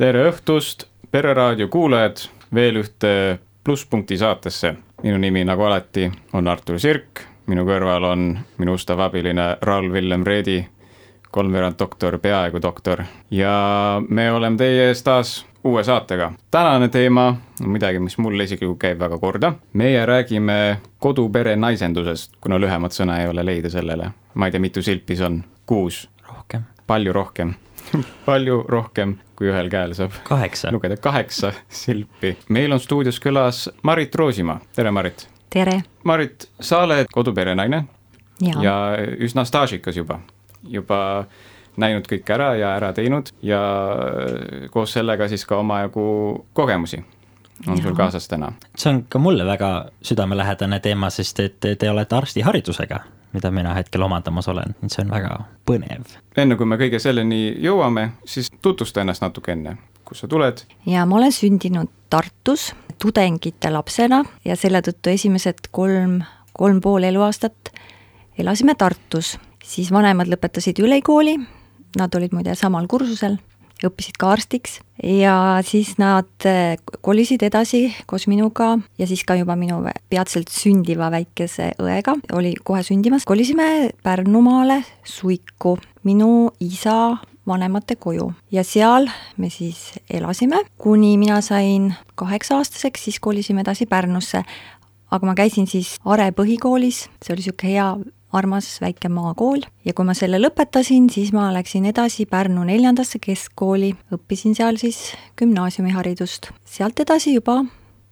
tere õhtust, Pereraadio kuulajad, veel ühte plusspunkti saatesse. minu nimi, nagu alati, on Artur Sirk, minu kõrval on minu ustav abiline Raul Villem Reedi, kolmveerand doktor, peaaegu doktor ja me oleme teie ees taas uue saatega. tänane teema on midagi, mis mulle isiklikult käib väga korda. meie räägime kodupere naisendusest, kuna lühemat sõna ei ole leida sellele. ma ei tea, mitu silpi see on, kuus? rohkem. palju rohkem palju rohkem, kui ühel käel saab kaheksa. lugeda, kaheksa silpi. meil on stuudios külas Marit Roosimaa, tere Marit! tere! Marit, sa oled kodupere naine ja, ja üsna staažikas juba, juba näinud kõike ära ja ära teinud ja koos sellega siis ka omajagu kogemusi on Jaa. sul kaasas täna. see on ka mulle väga südamelähedane teema, sest et te olete arstiharidusega, mida mina hetkel omandamas olen, et see on väga põnev. enne kui me kõige selleni jõuame, siis tutvusta ennast natuke enne, kust sa tuled, ja ma olen sündinud Tartus tudengite lapsena ja selle tõttu esimesed kolm, kolm pool eluaastat elasime Tartus, siis vanemad lõpetasid ülikooli, nad olid muide samal kursusel, õppisid ka arstiks. Ja siis nad eh, kolisid edasi koos minuga ja siis ka juba minu peatselt sündiva väikese õega, oli kohe sündimas, kolisime Pärnumaale Suiku, minu isa vanemate koju. Ja seal me siis elasime, kuni mina sain kaheksa-aastaseks, siis kolisime edasi Pärnusse. aga ma käisin siis Are põhikoolis, see oli niisugune hea armas väike maakool ja kui ma selle lõpetasin, siis ma läksin edasi Pärnu neljandasse keskkooli, õppisin seal siis gümnaasiumiharidust. sealt edasi juba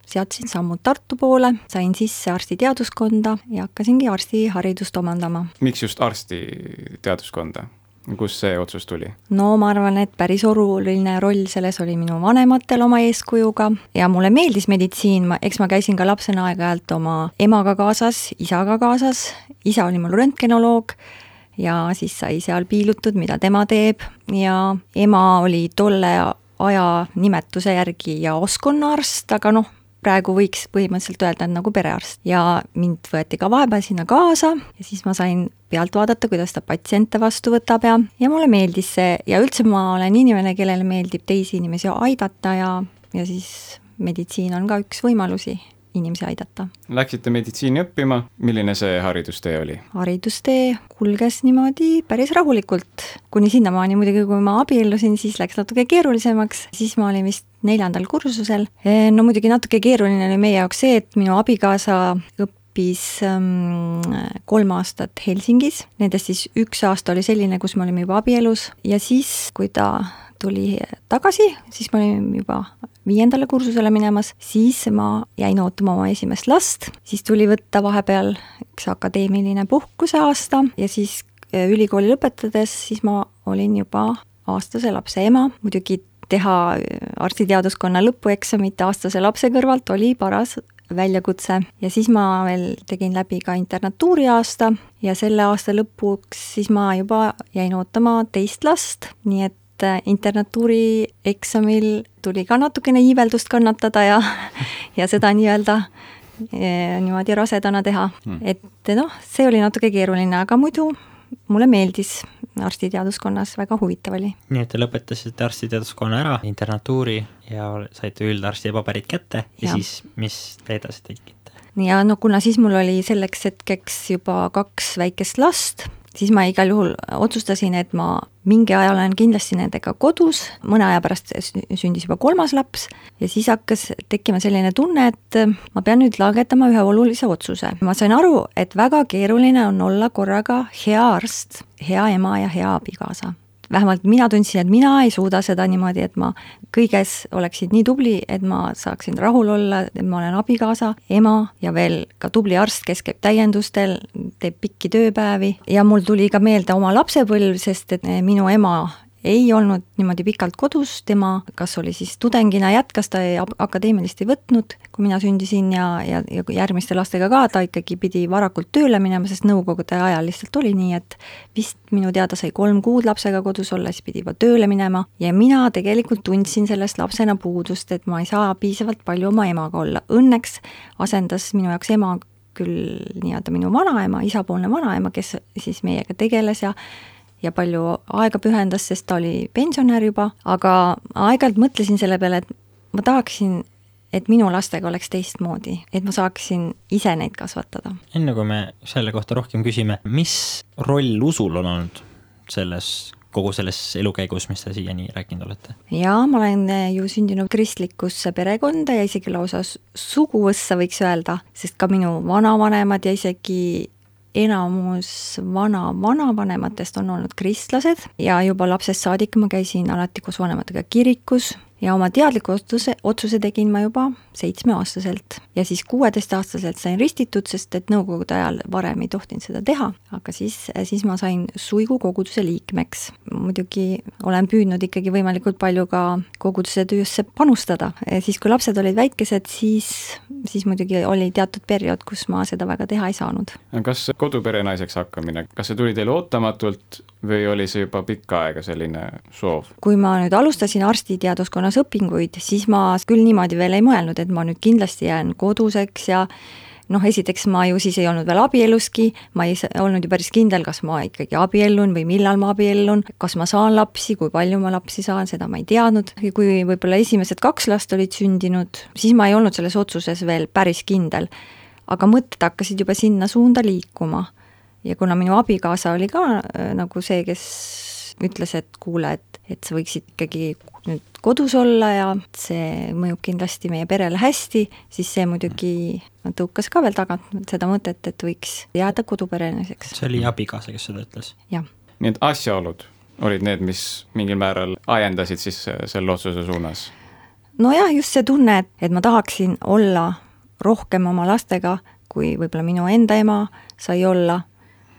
seadsin sammud Tartu poole, sain sisse arstiteaduskonda ja hakkasingi arstiharidust omandama. miks just arstiteaduskonda, kust see otsus tuli? no ma arvan, et päris oluline roll selles oli minu vanematel oma eeskujuga ja mulle meeldis meditsiin, ma, eks ma käisin ka lapsena aeg-ajalt oma emaga kaasas, isaga kaasas, isa oli mul röntgenoloog ja siis sai seal piilutud, mida tema teeb. Ja ema oli tolle aja nimetuse järgi jaoskonnaarst, aga noh, praegu võiks põhimõtteliselt öelda, et nagu perearst. Ja mind võeti ka vahepeal sinna kaasa ja siis ma sain pealt vaadata, kuidas ta patsiente vastu võtab ja, ja mulle meeldis see. Ja üldse ma olen inimene, kellele meeldib teisi inimesi aidata ja, ja siis meditsiin on ka üks võimalusi inimesi aidata. Läksite meditsiini õppima, milline see haridustee oli? haridustee kulges niimoodi päris rahulikult, kuni sinnamaani muidugi, kui ma abiellusin, siis läks natuke keerulisemaks, siis ma olin vist neljandal kursusel. no muidugi natuke keeruline oli meie jaoks see, et minu abikaasa õppis ähm, kolm aastat Helsingis, nendest siis üks aasta oli selline, kus me olime juba abielus ja siis, kui ta tuli tagasi, siis me olime juba viiendale kursusele minemas, siis ma jäin ootama oma esimest last, siis tuli võtta vahepeal üks akadeemiline puhkuseaasta ja siis äh, ülikooli lõpetades, siis ma olin juba aastase lapse ema, muidugi teha äh, arstiteaduskonna lõpueksamit aastase lapse kõrvalt oli paras väljakutse. Ja siis ma veel tegin läbi ka internatuuri aasta ja selle aasta lõpuks siis ma juba jäin ootama teist last, nii et äh, internatuuri eksamil tuli ka natukene iiveldust kannatada ja, ja seda nii-öelda eh, niimoodi rasedana teha hmm. et noh, see oli natuke keeruline, aga muidu mulle meeldis arstiteaduskonnas, väga huvitav oli. nii et te lõpetasite arstiteaduskonna ära, internatuuri ja saite üldarsti paberid kätte ja, ja Ja. siis, mis te edasi tegite? ja no kuna siis mul oli selleks hetkeks juba kaks väikest last, siis ma igal juhul otsustasin, et ma mingi aja olen kindlasti nendega kodus, mõne aja pärast sü- sündis juba kolmas laps ja siis hakkas tekkima selline tunne, et ma pean nüüd langetama ühe olulise otsuse. ma sain aru, et väga keeruline on olla korraga hea arst, hea ema ja hea abikaasa vähemalt mina tundsin, et mina ei suuda seda niimoodi, et ma kõiges oleksin nii tubli, et ma saaksin rahul olla, et ma olen abikaasa, ema ja veel ka tubli arst, kes käib täiendustel, teeb pikki tööpäevi. Ja mul tuli ka meelde oma lapsepõlv, sest et minu ema ei olnud niimoodi pikalt kodus, tema kas oli siis tudengina jätkas, ta ei, akadeemilist ei võtnud, kui mina sündisin ja, ja, ja järgmiste lastega ka, ta ikkagi pidi varakult tööle minema, sest nõukogude ajal lihtsalt oli nii, et vist minu teada sai kolm kuud lapsega kodus olla, siis pidi juba tööle minema ja mina tegelikult tundsin sellest lapsena puudust, et ma ei saa piisavalt palju oma emaga olla. Õnneks asendas minu jaoks ema küll nii-öelda minu vanaema, isapoolne vanaema, kes siis meiega tegeles ja ja palju aega pühendas, sest ta oli pensionär juba, aga aeg-ajalt mõtlesin selle peale, et ma tahaksin et minu lastega oleks teistmoodi, et ma saaksin ise neid kasvatada. enne kui me selle kohta rohkem küsime, mis roll usul on olnud selles kogu selles elukäigus, mis te siiani rääkinud olete? jaa, ma olen ju sündinud kristlikusse perekonda ja isegi lausa suguvõssa, võiks öelda, sest ka minu vanavanemad ja isegi enamus vana-vanavanematest on olnud kristlased ja juba lapsest saadik ma käisin alati koos vanematega kirikus ja oma teadliku otsuse, otsuse tegin ma juba seitsmeaastaselt ja siis kuueteistaastaselt sain ristitud, sest et nõukogude ajal varem ei tohtinud seda teha, aga siis, siis ma sain suigu koguduse liikmeks. muidugi olen püüdnud ikkagi võimalikult palju ka koguduse töösse panustada, siis kui lapsed olid väikesed, siis, siis muidugi oli teatud periood, kus ma seda väga teha ei saanud. kas koduperenaiseks hakkamine, kas see tuli teile ootamatult või oli see juba pikka aega selline soov? kui ma nüüd alustasin arstiteaduskonna valdkonnas õpinguid, siis ma küll niimoodi veel ei mõelnud, et ma nüüd kindlasti jään koduseks ja noh, esiteks ma ju siis ei olnud veel abieluski, ma ei olnud ju päris kindel, kas ma ikkagi abiellun või millal ma abiellun, kas ma saan lapsi, kui palju ma lapsi saan, seda ma ei teadnud. kui võib-olla esimesed kaks last olid sündinud, siis ma ei olnud selles otsuses veel päris kindel. aga mõtted hakkasid juba sinna suunda liikuma. ja kuna minu abikaasa oli ka äh, nagu see, kes ütles, et kuule, et, et sa võiksid ikkagi nüüd kodus olla ja see mõjub kindlasti meie perele hästi, siis see muidugi tõukas ka veel tagant seda mõtet, et võiks jääda kodupereniseks. see oli abikaasa, kes seda ütles? jah. nii et asjaolud olid need, mis mingil määral ajendasid siis selle otsuse suunas? nojah, just see tunne, et, et ma tahaksin olla rohkem oma lastega, kui võib-olla minu enda ema sai olla.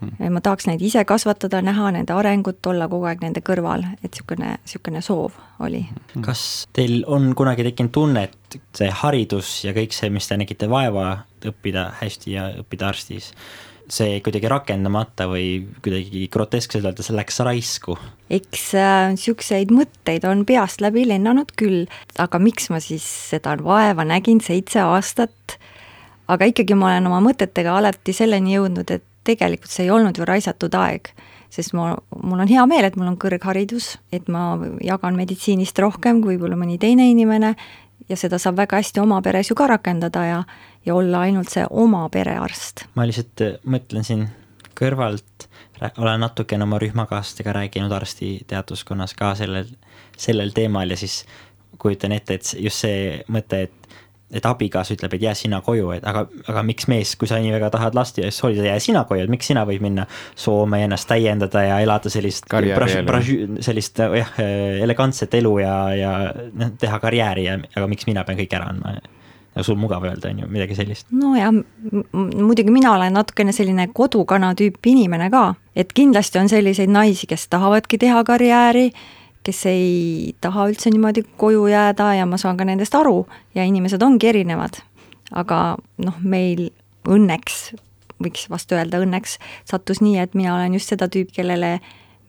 Ma tahaks neid ise kasvatada, näha nende arengut, olla kogu aeg nende kõrval, et niisugune, niisugune soov oli. Hmm. kas teil on kunagi tekkinud tunne, et see haridus ja kõik see, mis te nägite vaeva õppida hästi ja õppida arstis, see kuidagi rakendamata või kuidagi groteskselt öeldes läks raisku? eks niisuguseid äh, mõtteid on peast läbi lennanud küll, aga miks ma siis seda vaeva nägin seitse aastat, aga ikkagi ma olen oma mõtetega alati selleni jõudnud, et tegelikult see ei olnud ju raisatud aeg, sest ma, mul on hea meel, et mul on kõrgharidus, et ma jagan meditsiinist rohkem kui võib-olla mõni teine inimene ja seda saab väga hästi oma peres ju ka rakendada ja, ja olla ainult see oma perearst. ma lihtsalt äh, mõtlen siin kõrvalt, olen natukene oma rühmakaaslastega rääkinud arstiteaduskonnas ka sellel, sellel teemal ja siis kujutan ette, et just see mõte, et et abikaasa ütleb, et jää sina koju, et aga, aga miks mees, kui sa nii väga tahad last ja siis hoida, jää sina koju, et miks sina võid minna Soome ja ennast täiendada ja elada sellist, sellist jah, elegantset elu ja, ja noh, teha karjääri ja, aga miks mina pean kõik ära andma ja sul mugav öelda, on ju, midagi sellist. nojah, muidugi mina olen natukene selline kodukana tüüpi inimene ka, et kindlasti on selliseid naisi, kes tahavadki teha karjääri kes ei taha üldse niimoodi koju jääda ja ma saan ka nendest aru ja inimesed ongi erinevad. aga noh, meil õnneks, võiks vast öelda õnneks, sattus nii, et mina olen just seda tüüpi, kellele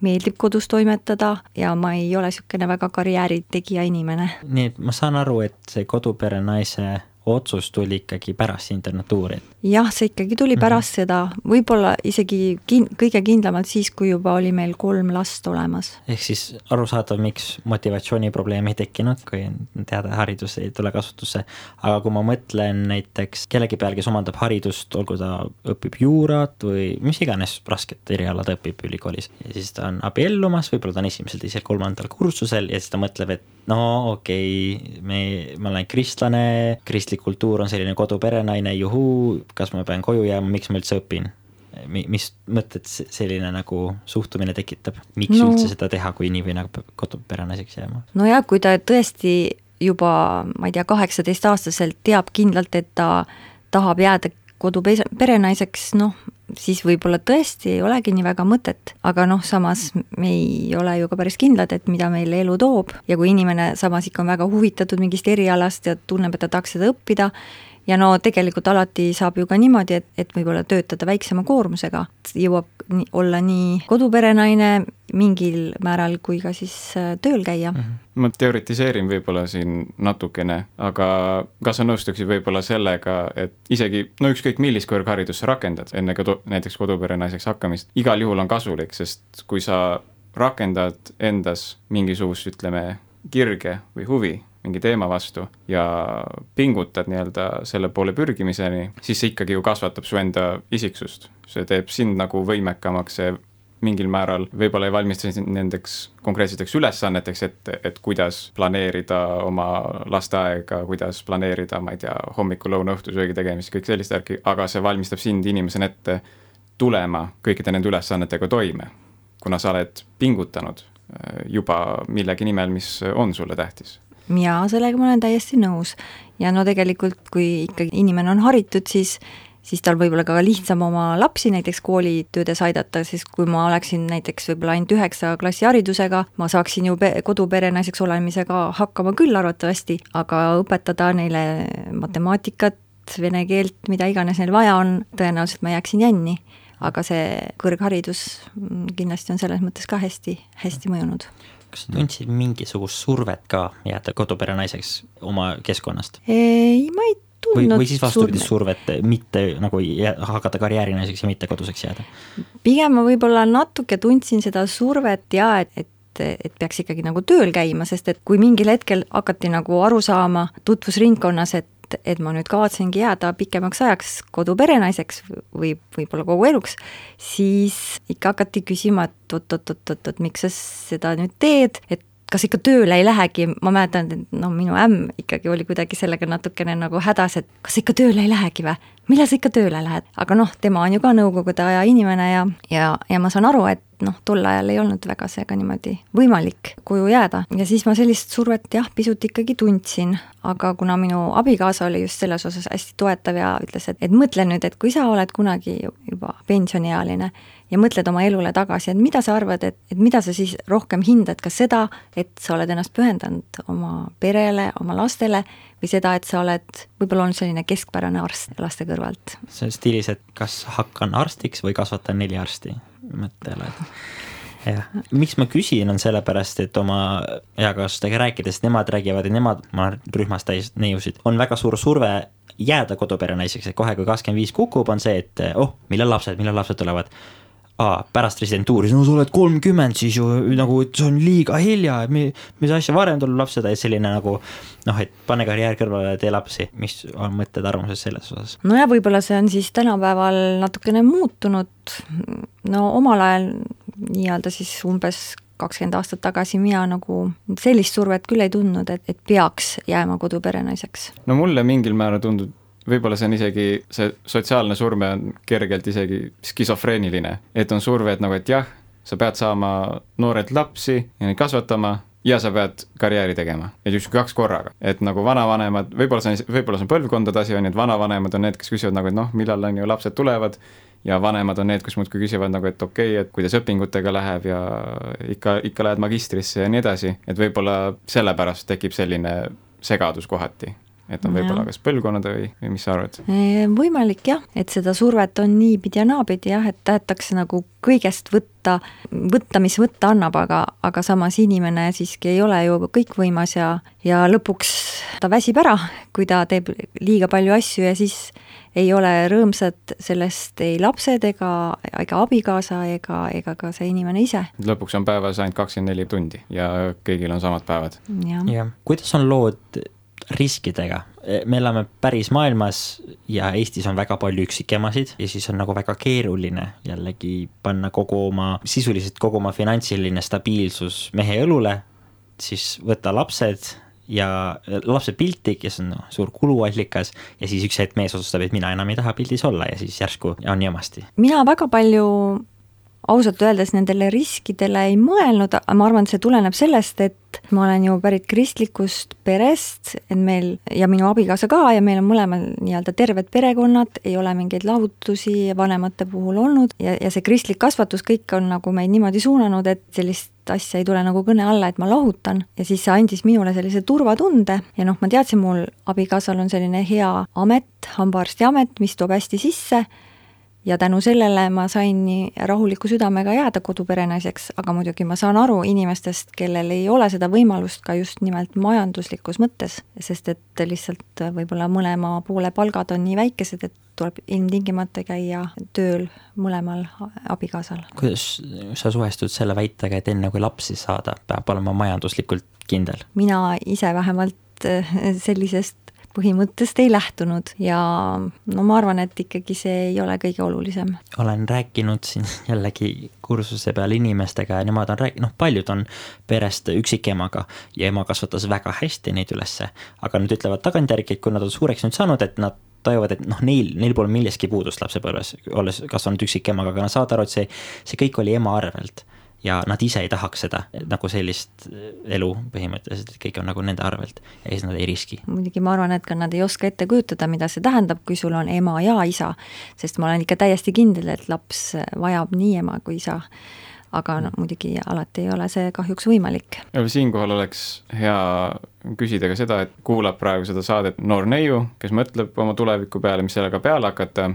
meeldib kodus toimetada ja ma ei ole niisugune väga karjääri tegija inimene. nii et ma saan aru, et see kodupere naise otsus tuli ikkagi pärast internatuuri? jah, see ikkagi tuli mhm. pärast mm -hmm. seda, võib-olla isegi kin-, kõige kindlamalt siis, kui juba oli meil kolm last olemas. ehk siis arusaadav, miks motivatsiooniprobleemi ei tekkinud, kui teada, haridus ei tule kasutusse, aga kui ma mõtlen näiteks kellegi peale, kes omandab haridust, olgu ta õpib juurat või mis iganes rasket eriala ta õpib ülikoolis, ja siis ta on abiellumas, võib-olla ta on esimesel, teisel, kolmandal kursusel ja siis ta mõtleb, et no okei okay,, me, ma olen kristlane, kristlik kultuur on selline koduperenaine, juhuu, kas ma pean koju jääma, miks ma üldse õpin? mis mõtted selline nagu suhtumine tekitab, miks no, üldse seda teha, kui nii või nagu peab koduperenaiseks jääma? nojah, kui ta tõesti juba, ma ei tea, kaheksateistaastaselt teab kindlalt, et ta tahab jääda koduperenaiseks, noh, siis võib-olla tõesti ei olegi nii väga mõtet, aga noh, samas me ei ole ju ka päris kindlad, et mida meile elu toob. Ja kui inimene samas ikka on väga huvitatud mingist erialast ja tunneb, et ta tahaks seda õppida, ja no tegelikult alati saab ju ka niimoodi, et, et võib-olla töötada väiksema koormusega, jõuab nii, olla nii koduperenaine mingil määral kui ka siis äh, tööl käia mm. -hmm. ma teoritiseerin võib-olla siin natukene, aga kas sa nõustuksid võib-olla sellega, et isegi no ükskõik millist kõrgharidust sa rakendad enne kodu, näiteks koduperenaiseks hakkamist, igal juhul on kasulik, sest kui sa rakendad endas mingisugust, ütleme, kirge või huvi mingi teema vastu ja pingutad nii-öelda selle poole pürgimiseni, siis see ikkagi ju kasvatab su enda isiksust. see teeb sind nagu võimekamaks, see mingil määral võib-olla ei valmista sind nendeks konkreetseteks ülesanneteks ette, et kuidas planeerida oma lasteaega, kuidas planeerida, ma ei tea, hommiku, lõuna, õhtusöögi tegemist, kõik sellist värki, aga see valmistab sind inimesena ette tulema kõikide nende ülesannetega toime. kuna sa oled pingutanud äh, juba millegi nimel, mis on sulle tähtis jaa, sellega ma olen täiesti nõus. ja no tegelikult, kui ikkagi inimene on haritud, siis siis tal võib-olla ka lihtsam oma lapsi näiteks koolitöödes aidata, siis kui ma oleksin näiteks võib-olla ainult üheksa klassi haridusega, ma saaksin ju pe-, koduperenaiseks olemisega hakkama küll arvatavasti, aga õpetada neile matemaatikat, vene keelt, mida iganes neil vaja on, tõenäoliselt ma jääksin jänni. aga see kõrgharidus kindlasti on selles mõttes ka hästi, hästi mõjunud kas sa tundsid mingisugust survet ka jääda kodupere naiseks oma keskkonnast? ei, ma ei või, või siis vastupidi survet mitte nagu hakata karjäärinaiseks ja mitte koduseks jääda? pigem ma võib-olla natuke tundsin seda survet ja et, et et peaks ikkagi nagu tööl käima, sest et kui mingil hetkel hakati nagu aru saama tutvusringkonnas, et et, et ma nüüd kavatsengi jääda pikemaks ajaks koduperenaiseks või võib-olla kogu eluks, siis ikka hakati küsima, et oot-oot-oot-oot, miks sa seda nüüd teed, et kas ikka tööle ei lähegi, ma mäletan, et no minu ämm ikkagi oli kuidagi sellega natukene nagu hädas, et kas ikka tööle ei lähegi või, millal sa ikka tööle lähed, aga noh, tema on ju ka nõukogude aja inimene ja, ja, ja ma saan aru, et noh, tol ajal ei olnud väga see ka niimoodi võimalik koju jääda. Ja siis ma sellist survet jah, pisut ikkagi tundsin, aga kuna minu abikaasa oli just selles osas hästi toetav ja ütles, et, et mõtle nüüd, et kui sa oled kunagi juba pensioniealine ja mõtled oma elule tagasi, et mida sa arvad, et, et mida sa siis rohkem hindad, kas seda, et sa oled ennast pühendanud oma perele, oma lastele või seda, et sa oled võib-olla olnud selline keskpärane arst laste kõrvalt. see on stiilis, et kas hakkan arstiks või kasvatan neli arsti mõttele, et jah, miks ma küsin, on sellepärast, et oma eakaaslastega rääkides, nemad räägivad ja nemad, ma olen rühmas täis neiusid, on väga suur surve jääda kodupere naiseks, et kohe, kui kakskümmend viis kukub, on see, et oh, millal lapsed, millal lapsed tulevad aa, pärast residentuuri, no sa oled kolmkümmend siis ju nagu, see on liiga hilja, et mis asja, varem tuleb laps seda ja selline nagu noh, et pane karjäär kõrvale, tee lapsi, mis on mõtted, arvamused selles osas? nojah, võib-olla see on siis tänapäeval natukene muutunud, no omal ajal nii-öelda siis umbes kakskümmend aastat tagasi mina nagu sellist survet küll ei tundnud, et, et peaks jääma koduperenaiseks. no mulle mingil määral tundub võib-olla see on isegi, see sotsiaalne surve on kergelt isegi skisofreeniline, et on surve, et nagu, et jah, sa pead saama noorelt lapsi ja neid kasvatama ja sa pead karjääri tegema, et justkui kaks korraga, et nagu vanavanemad, võib-olla see on, võib-olla see on põlvkondade asi, on ju, et vanavanemad on need, kes küsivad nagu, et noh, millal on ju lapsed tulevad ja vanemad on need, kes muudkui küsivad nagu, et okei okay,, et kuidas õpingutega läheb ja ikka, ikka lähed magistrisse ja nii edasi, et võib-olla sellepärast tekib selline segadus kohati et on võib-olla kas põlvkonnad või, või mis sa arvad? võimalik jah, et seda survet on niipidi ja naapidi jah, et tahetakse nagu kõigest võtta, võtta, mis võtta annab, aga, aga samas inimene siiski ei ole ju kõikvõimas ja, ja lõpuks ta väsib ära, kui ta teeb liiga palju asju ja siis ei ole rõõmsad sellest ei lapsed ega, ega abikaasa ega, ega ka see inimene ise. lõpuks on päevas ainult kakskümmend neli tundi ja kõigil on samad päevad. jah, kuidas on lood riskidega. me elame päris maailmas ja Eestis on väga palju üksikemasid ja siis on nagu väga keeruline jällegi panna kogu oma, sisuliselt kogu oma finantsiline stabiilsus mehe õlule, siis võtta lapsed ja lapse pilti, kes on no, suur kuluallikas ja siis üks hetk mees otsustab, et mina enam ei taha pildis olla ja siis järsku on jamasti. mina väga palju ausalt öeldes nendele riskidele ei mõelnud, aga ma arvan, et see tuleneb sellest, et ma olen ju pärit kristlikust perest, et meil ja minu abikaasa ka ja meil on mõlemal nii-öelda terved perekonnad, ei ole mingeid lahutusi vanemate puhul olnud ja, ja see kristlik kasvatus kõik on nagu meid niimoodi suunanud, et sellist asja ei tule nagu kõne alla, et ma lahutan. Ja siis see andis minule sellise turvatunde. Ja noh, ma teadsin, mul abikaasal on selline hea amet, hambaarsti amet, mis toob hästi sisse ja tänu sellele ma sain nii rahuliku südamega jääda koduperenaiseks, aga muidugi ma saan aru inimestest, kellel ei ole seda võimalust ka just nimelt majanduslikus mõttes, sest et lihtsalt võib-olla mõlema poole palgad on nii väikesed, et tuleb ilmtingimata käia tööl mõlemal abikaasal. kuidas sa suhestud selle väitega, et enne kui lapsi saada, peab olema majanduslikult kindel? mina ise vähemalt sellisest põhimõttest ei lähtunud ja no ma arvan, et ikkagi see ei ole kõige olulisem. olen rääkinud siin jällegi kursuse peal inimestega ja nemad on rääkinud, noh, paljud on perest üksikemaga ja ema kasvatas väga hästi neid ülesse, aga nad ütlevad tagantjärgi, et kui nad on suureks nüüd saanud, et nad tajuvad, et noh, neil, neil pole millestki puudust lapsepõlves, olles kasvanud üksikemaga, aga nad saavad aru, et see, see kõik oli ema arvelt ja nad ise ei tahaks seda, nagu sellist elu põhimõtteliselt, et kõik on nagu nende arvelt ja siis nad ei riski. muidugi ma arvan, et ka nad ei oska ette kujutada, mida see tähendab, kui sul on ema ja isa, sest ma olen ikka täiesti kindel, et laps vajab nii ema kui isa aga no muidugi alati ei ole see kahjuks võimalik. siinkohal oleks hea küsida ka seda, et kuulab praegu seda saadet noor neiu, kes mõtleb oma tuleviku peale, mis sellega peale hakata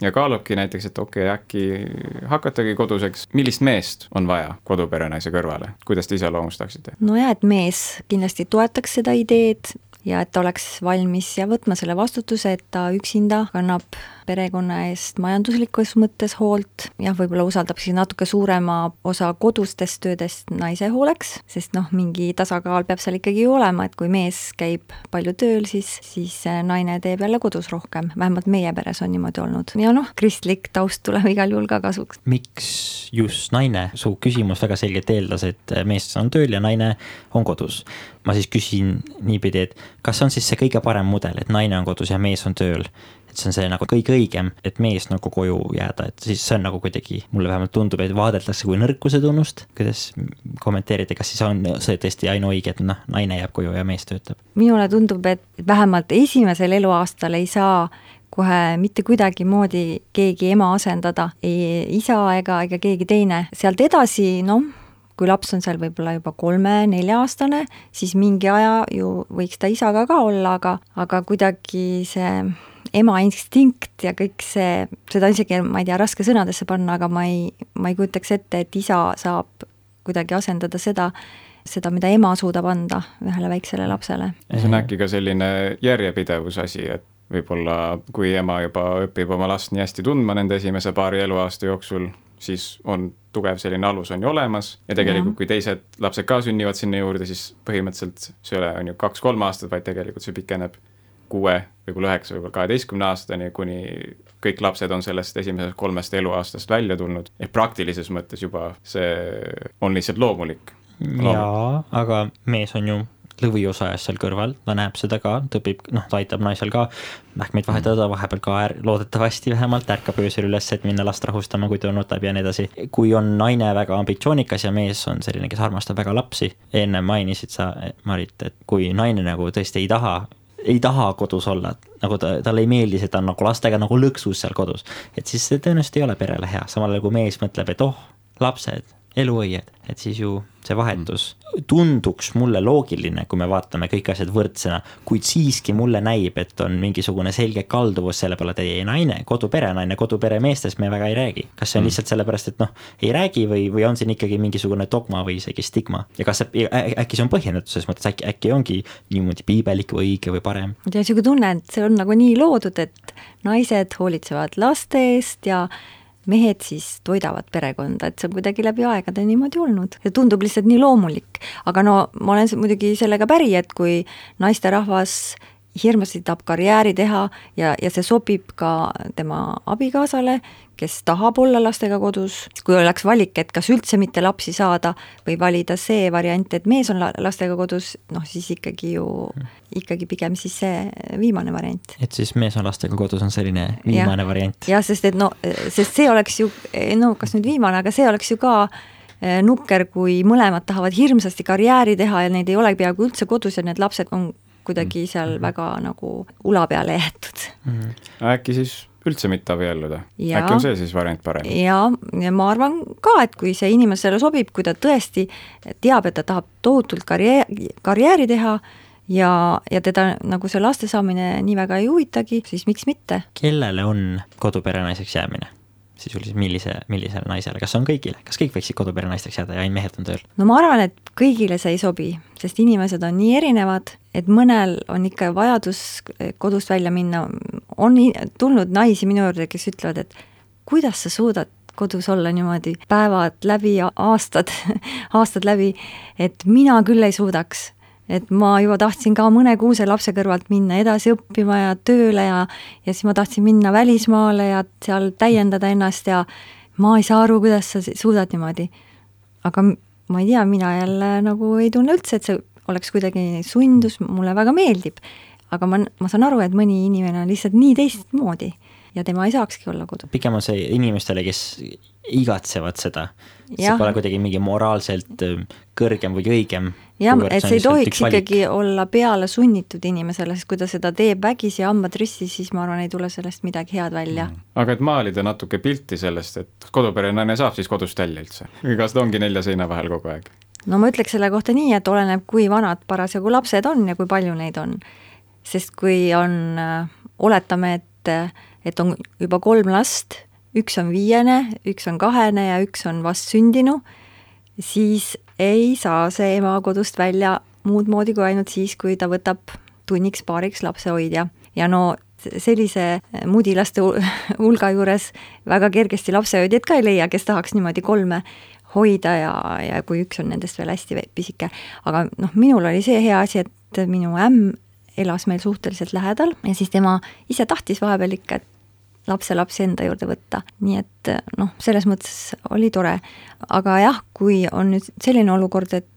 ja kaalubki näiteks, et okei okay,, äkki hakatagi koduseks, millist meest on vaja koduperenaise kõrvale, kuidas te iseloomustaksite? no jaa, et mees kindlasti toetaks seda ideed ja et ta oleks valmis ja võtma selle vastutuse, et ta üksinda kannab perekonna eest majanduslikus mõttes hoolt, jah, võib-olla usaldab siis natuke suurema osa kodustest töödest naise hooleks, sest noh, mingi tasakaal peab seal ikkagi olema, et kui mees käib palju tööl, siis, siis naine teeb jälle kodus rohkem, vähemalt meie peres on niimoodi olnud. ja noh, kristlik taust tuleb igal juhul ka kasuks. miks just naine, su küsimus väga selgelt eeldas, et mees on tööl ja naine on kodus. Ma siis küsin niipidi, et kas see on siis see kõige parem mudel, et naine on kodus ja mees on tööl et see on see nagu kõige õigem, et mees nagu koju jääda, et siis see on nagu kuidagi, mulle vähemalt tundub, et vaadeldakse kui nõrkuse tunnust. kuidas kommenteerite, kas siis on see tõesti ainuõige, et noh, naine jääb koju ja mees töötab? minule tundub, et vähemalt esimesel eluaastal ei saa kohe mitte kuidagimoodi keegi ema asendada, ei isa ega, ega keegi teine. sealt edasi, noh, kui laps on seal võib-olla juba kolme-nelja-aastane, siis mingi aja ju võiks ta isaga ka olla, aga, aga kuidagi see ema instinkt ja kõik see, seda isegi, ma ei tea, raske sõnadesse panna, aga ma ei, ma ei kujutaks ette, et isa saab kuidagi asendada seda, seda, mida ema suudab anda ühele väiksele lapsele. see on äkki ka selline järjepidevuse asi, et võib-olla kui ema juba õpib oma last nii hästi tundma nende esimese paari eluaasta jooksul, siis on tugev selline alus on ju olemas. Ja tegelikult, kui teised lapsed ka sünnivad sinna juurde, siis põhimõtteliselt see ei ole, on ju, kaks-kolm aastat, vaid tegelikult see pikeneb kuue, võib-olla üheksa, võib-olla kaheteistkümne aastani, kuni kõik lapsed on sellest esimesest kolmest eluaastast välja tulnud, ehk praktilises mõttes juba see on lihtsalt loomulik. jaa, aga mees on ju lõviosajas seal kõrval, ta näeb seda ka, ta õpib, noh, ta aitab naisel ka mähkmeid vahetada, vahepeal ka loodetavasti vähemalt ärkab öösel üles, et minna last rahustama, kui ta nutab ja nii edasi. kui on naine väga ambitsioonikas ja mees on selline, kes armastab väga lapsi, enne mainisid sa, Marit, et kui naine nagu tõesti ei taha ei taha kodus olla, nagu ta, talle ei meeldi see, ta on nagu lastega nagu lõksus seal kodus. et siis see tõenäoliselt ei ole perele hea, samal ajal kui mees mõtleb, et oh, lapsed, eluõied, et siis ju see vahetus tunduks mulle loogiline, kui me vaatame kõik asjad võrdsena, kuid siiski mulle näib, et on mingisugune selge kalduvus selle peale, et ei, naine, koduperenaine, koduperemeestest me väga ei räägi. kas see on mm. lihtsalt sellepärast, et noh, ei räägi või, või on siin ikkagi mingisugune dogma või isegi stigma ja kas see, äkki see on põhjendatud selles mõttes, äkki, äkki ongi niimoodi piibelik või õige või parem? ma tean, niisugune tunne, et see on nagu nii loodud, et naised hoolitsevad laste eest ja mehed siis toidavad perekonda, et see on kuidagi läbi aegade niimoodi olnud ja tundub lihtsalt nii loomulik. aga no ma olen muidugi sellega päri, et kui naisterahvas hirmsasti tahab karjääri teha ja, ja see sobib ka tema abikaasale, kes tahab olla lastega kodus, kui oleks valik, et kas üldse mitte lapsi saada või valida see variant, et mees on lastega kodus, noh siis ikkagi ju, ikkagi pigem siis see viimane variant. et siis mees on lastega kodus on selline viimane ja, variant? jah, sest et no, sest see oleks ju, no kas nüüd viimane, aga see oleks ju ka eh, nukker, kui mõlemad tahavad hirmsasti karjääri teha ja neid ei ole peaaegu üldse kodus ja need lapsed on kuidagi mm. seal mm -hmm. väga nagu ula peale jäetud mm. -hmm. äkki siis üldse mitte abielluda. Äkki on see siis variant parem? ja, ja ma arvan ka, et kui see inimesele sobib, kui ta tõesti teab, et ta tahab tohutult karjääri, karjääri teha ja, ja teda nagu see laste saamine nii väga ei huvitagi, siis miks mitte. kellele on koduperenaiseks jäämine? Sisuliselt millise, millisele naisele, kas on kõigile, kas kõik võiksid koduperenaisteks jääda ja ainult mehed on tööl? no ma arvan, et kõigile see ei sobi, sest inimesed on nii erinevad, et mõnel on ikka vajadus kodust välja minna, on tulnud naisi minu juurde, kes ütlevad, et kuidas sa suudad kodus olla niimoodi päevad läbi aastad, aastad läbi, et mina küll ei suudaks et ma juba tahtsin ka mõne kuuse lapse kõrvalt minna edasi õppima ja tööle ja ja siis ma tahtsin minna välismaale ja seal täiendada ennast ja ma ei saa aru, kuidas sa suudad niimoodi. aga ma ei tea, mina jälle nagu ei tunne üldse, et see oleks kuidagi sundus, mulle väga meeldib. aga ma, ma saan aru, et mõni inimene on lihtsalt nii teistmoodi ja tema ei saakski olla kodus. pigem on see inimestele, kes igatsevad seda. see pole kuidagi mingi moraalselt äh, kõrgem või õigem. jah, et see ei tohiks ikkagi olla peale sunnitud inimesele, sest kui ta seda teeb vägisi ja hambad ristis, siis ma arvan, ei tule sellest midagi head välja mm.. aga et maalida natuke pilti sellest, et koduperenaine saab siis kodust välja üldse? või kas ta ongi nelja seina vahel kogu aeg? no ma ütleks selle kohta nii, et oleneb, kui vanad parasjagu lapsed on ja kui palju neid on. sest kui on, oletame, et, et on juba kolm last, üks on viiene, üks on kahene ja üks on vastsündinu, siis ei saa see ema kodust välja muud moodi kui ainult siis, kui ta võtab tunniks-paariks lapsehoidja ja no sellise mudilaste hul- hulga juures väga kergesti lapsehoidjat ka ei leia, kes tahaks niimoodi kolme hoida ja, ja kui üks on nendest veel hästi pisike. aga noh, minul oli see hea asi, et minu ämm elas meil suhteliselt lähedal ja siis tema ise tahtis vahepeal ikka, et lapselapsi enda juurde võtta, nii et noh, selles mõttes oli tore. aga jah, kui on nüüd selline olukord, et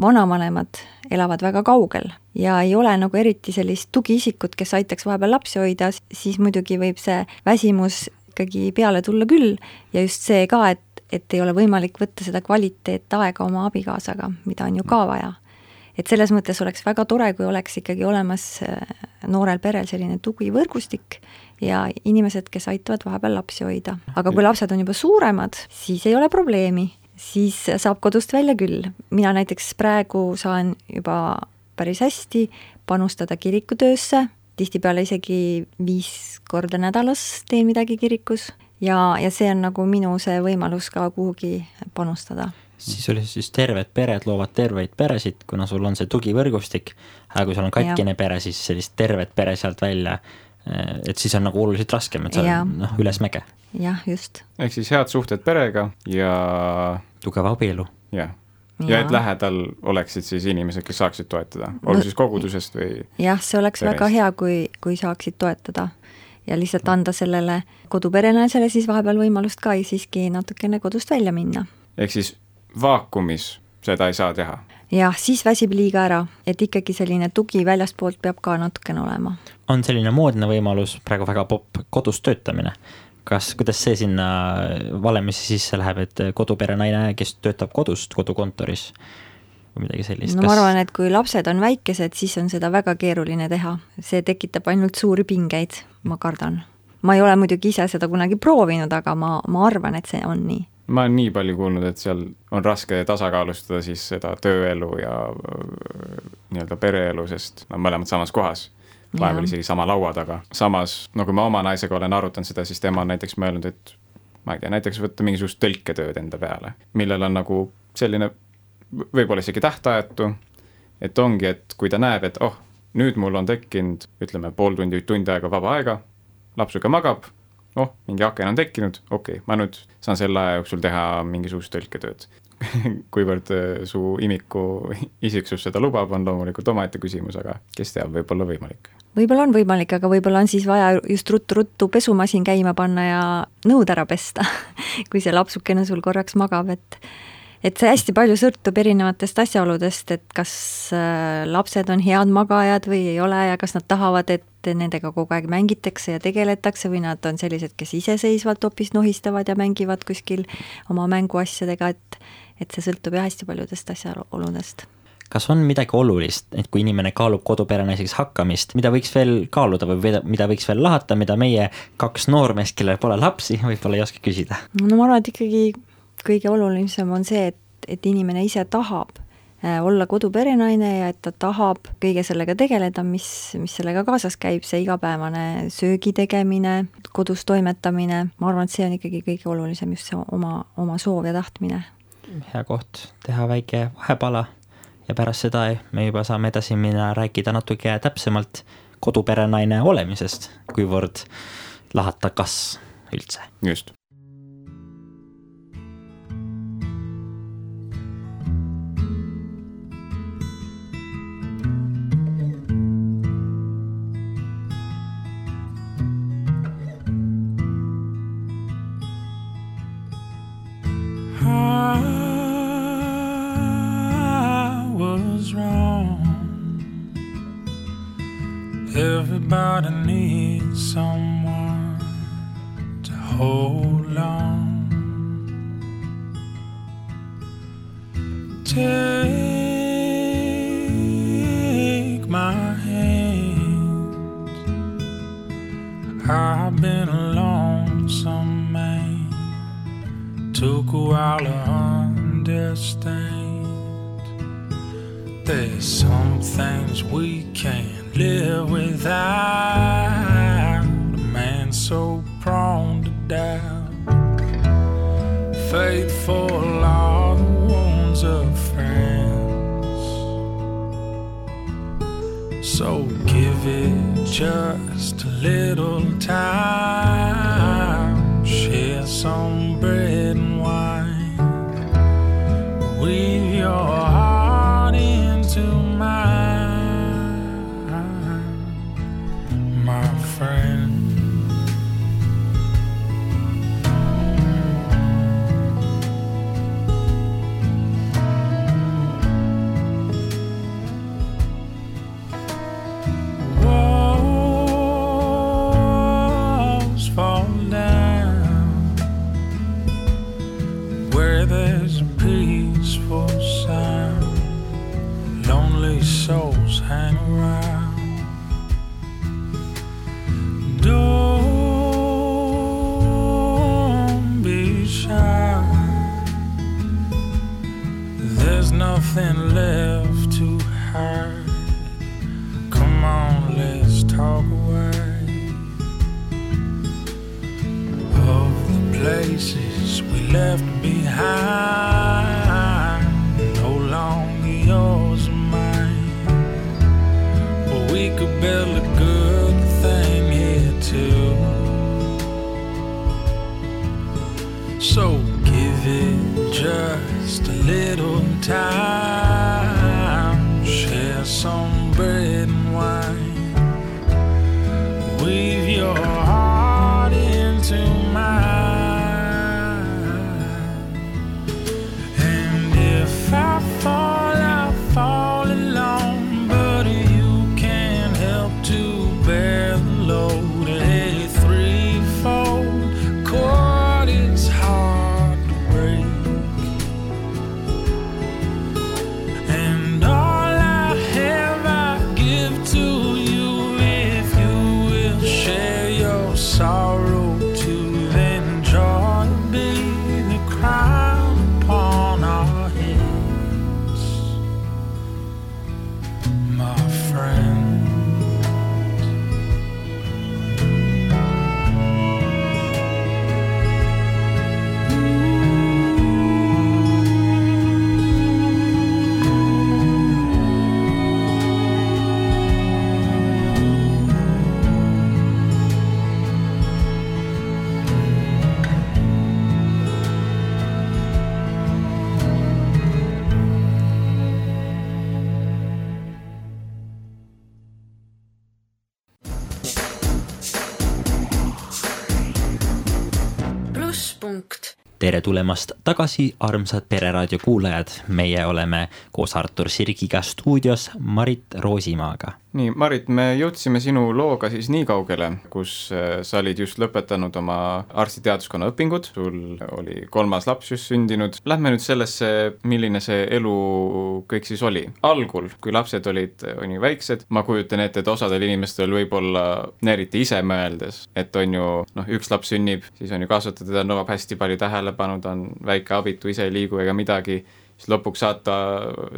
vanavanemad elavad väga kaugel ja ei ole nagu eriti sellist tugiisikut, kes aitaks vahepeal lapsi hoida, siis muidugi võib see väsimus ikkagi peale tulla küll ja just see ka, et, et ei ole võimalik võtta seda kvaliteetaega oma abikaasaga, mida on ju ka vaja. Et selles mõttes oleks väga tore, kui oleks ikkagi olemas äh, noorel perel selline tugivõrgustik ja inimesed, kes aitavad vahepeal lapsi hoida. aga kui lapsed on juba suuremad, siis ei ole probleemi, siis saab kodust välja küll. mina näiteks praegu saan juba päris hästi panustada kirikutöösse, tihtipeale isegi viis korda nädalas teen midagi kirikus ja, ja see on nagu minu see võimalus ka kuhugi panustada siis oli siis terved pered loovad terveid peresid, kuna sul on see tugivõrgustik, aga kui sul on katkine pere, siis sellist tervet pere sealt välja, et siis on nagu oluliselt raskem, et sa Jaa. noh, ülesmäge. jah, just. ehk siis head suhted perega ja tugev abielu. jah, ja et lähedal oleksid siis inimesed, kes saaksid toetada, olgu siis kogudusest või jah, see oleks Perest. väga hea, kui, kui saaksid toetada ja lihtsalt anda sellele koduperenaisele siis vahepeal võimalust ka siiski natukene kodust välja minna. ehk siis vaakumis seda ei saa teha. jah, siis väsib liiga ära, et ikkagi selline tugi väljastpoolt peab ka natukene olema. on selline moodne võimalus, praegu väga popp, kodus töötamine. kas, kuidas see sinna valemisse sisse läheb, et koduperenaine, kes töötab kodust, kodukontoris või midagi sellist? no ma arvan, et kui lapsed on väikesed, siis on seda väga keeruline teha. see tekitab ainult suuri pingeid, ma kardan. ma ei ole muidugi ise seda kunagi proovinud, aga ma, ma arvan, et see on nii ma olen nii palju kuulnud, et seal on raske tasakaalustada siis seda tööelu ja öö, nii-öelda pereelu, sest nad mõlemad samas kohas. vahepeal isegi sama laua taga. samas, no kui ma oma naisega olen arutanud seda, siis tema on näiteks mõelnud, et ma ei tea, näiteks võtta mingisugust tõlketööd enda peale, millel on nagu selline võib-olla isegi tähtajatu, et ongi, et kui ta näeb, et oh, nüüd mul on tekkinud, ütleme, pool tundi, tund aega vaba aega, lapsuga magab, oh, mingi aken on tekkinud, okei okay,, ma nüüd saan selle aja jooksul teha mingisugust tõlketööd. kuivõrd äh, su imiku isiksus seda lubab, on loomulikult omaette küsimus, aga kes teab, võib-olla võimalik. võib-olla on võimalik, aga võib-olla on siis vaja just ruttu-ruttu pesumasin käima panna ja nõud ära pesta, kui see lapsukene sul korraks magab, et et see hästi palju sõltub erinevatest asjaoludest, et kas äh, lapsed on head magajad või ei ole ja kas nad tahavad, et nendega kogu aeg mängitakse ja tegeletakse või nad on sellised, kes iseseisvalt hoopis nohistavad ja mängivad kuskil oma mänguasjadega, et et see sõltub jah hästi paljudest asjaoludest. kas on midagi olulist, et kui inimene kaalub koduperenaiseks hakkamist, mida võiks veel kaaluda või mida võiks veel lahata, mida meie kaks noormeest, kellel pole lapsi, võib-olla ei oska küsida? no ma arvan, et ikkagi kõige olulisem on see, et, et inimene ise tahab äh, olla koduperenaine ja et ta tahab kõige sellega tegeleda, mis, mis sellega kaasas käib, see igapäevane söögi tegemine, kodus toimetamine, ma arvan, et see on ikkagi kõige olulisem, just see oma, oma soov ja tahtmine. hea koht teha väike vahepala ja pärast seda me juba saame edasi minna, rääkida natuke täpsemalt koduperenaine olemisest, kuivõrd lahata kas üldse. just Everybody needs someone to hold on. Take my hand. I've been a lonesome man. Took a while to understand. There's some things we can't live without a man so prone to doubt. Faithful are the wounds of friends. So give it just a little time. Share some bread tere tulemast tagasi, armsad Pereraadio kuulajad, meie oleme koos Artur Sirgiga stuudios Marit Roosimaaga nii, Marit, me jõudsime sinu looga siis nii kaugele, kus äh, sa olid just lõpetanud oma arstiteaduskonna õpingud, sul oli kolmas laps just sündinud, lähme nüüd sellesse, milline see elu kõik siis oli. algul, kui lapsed olid, on ju, väiksed, ma kujutan ette, et osadel inimestel võib-olla, eriti ise mõeldes, et on ju noh, üks laps sünnib, siis on ju kasvataja, ta nõuab hästi palju tähelepanu, ta on väike, abitu, ise ei liigu ega midagi siis lõpuks saata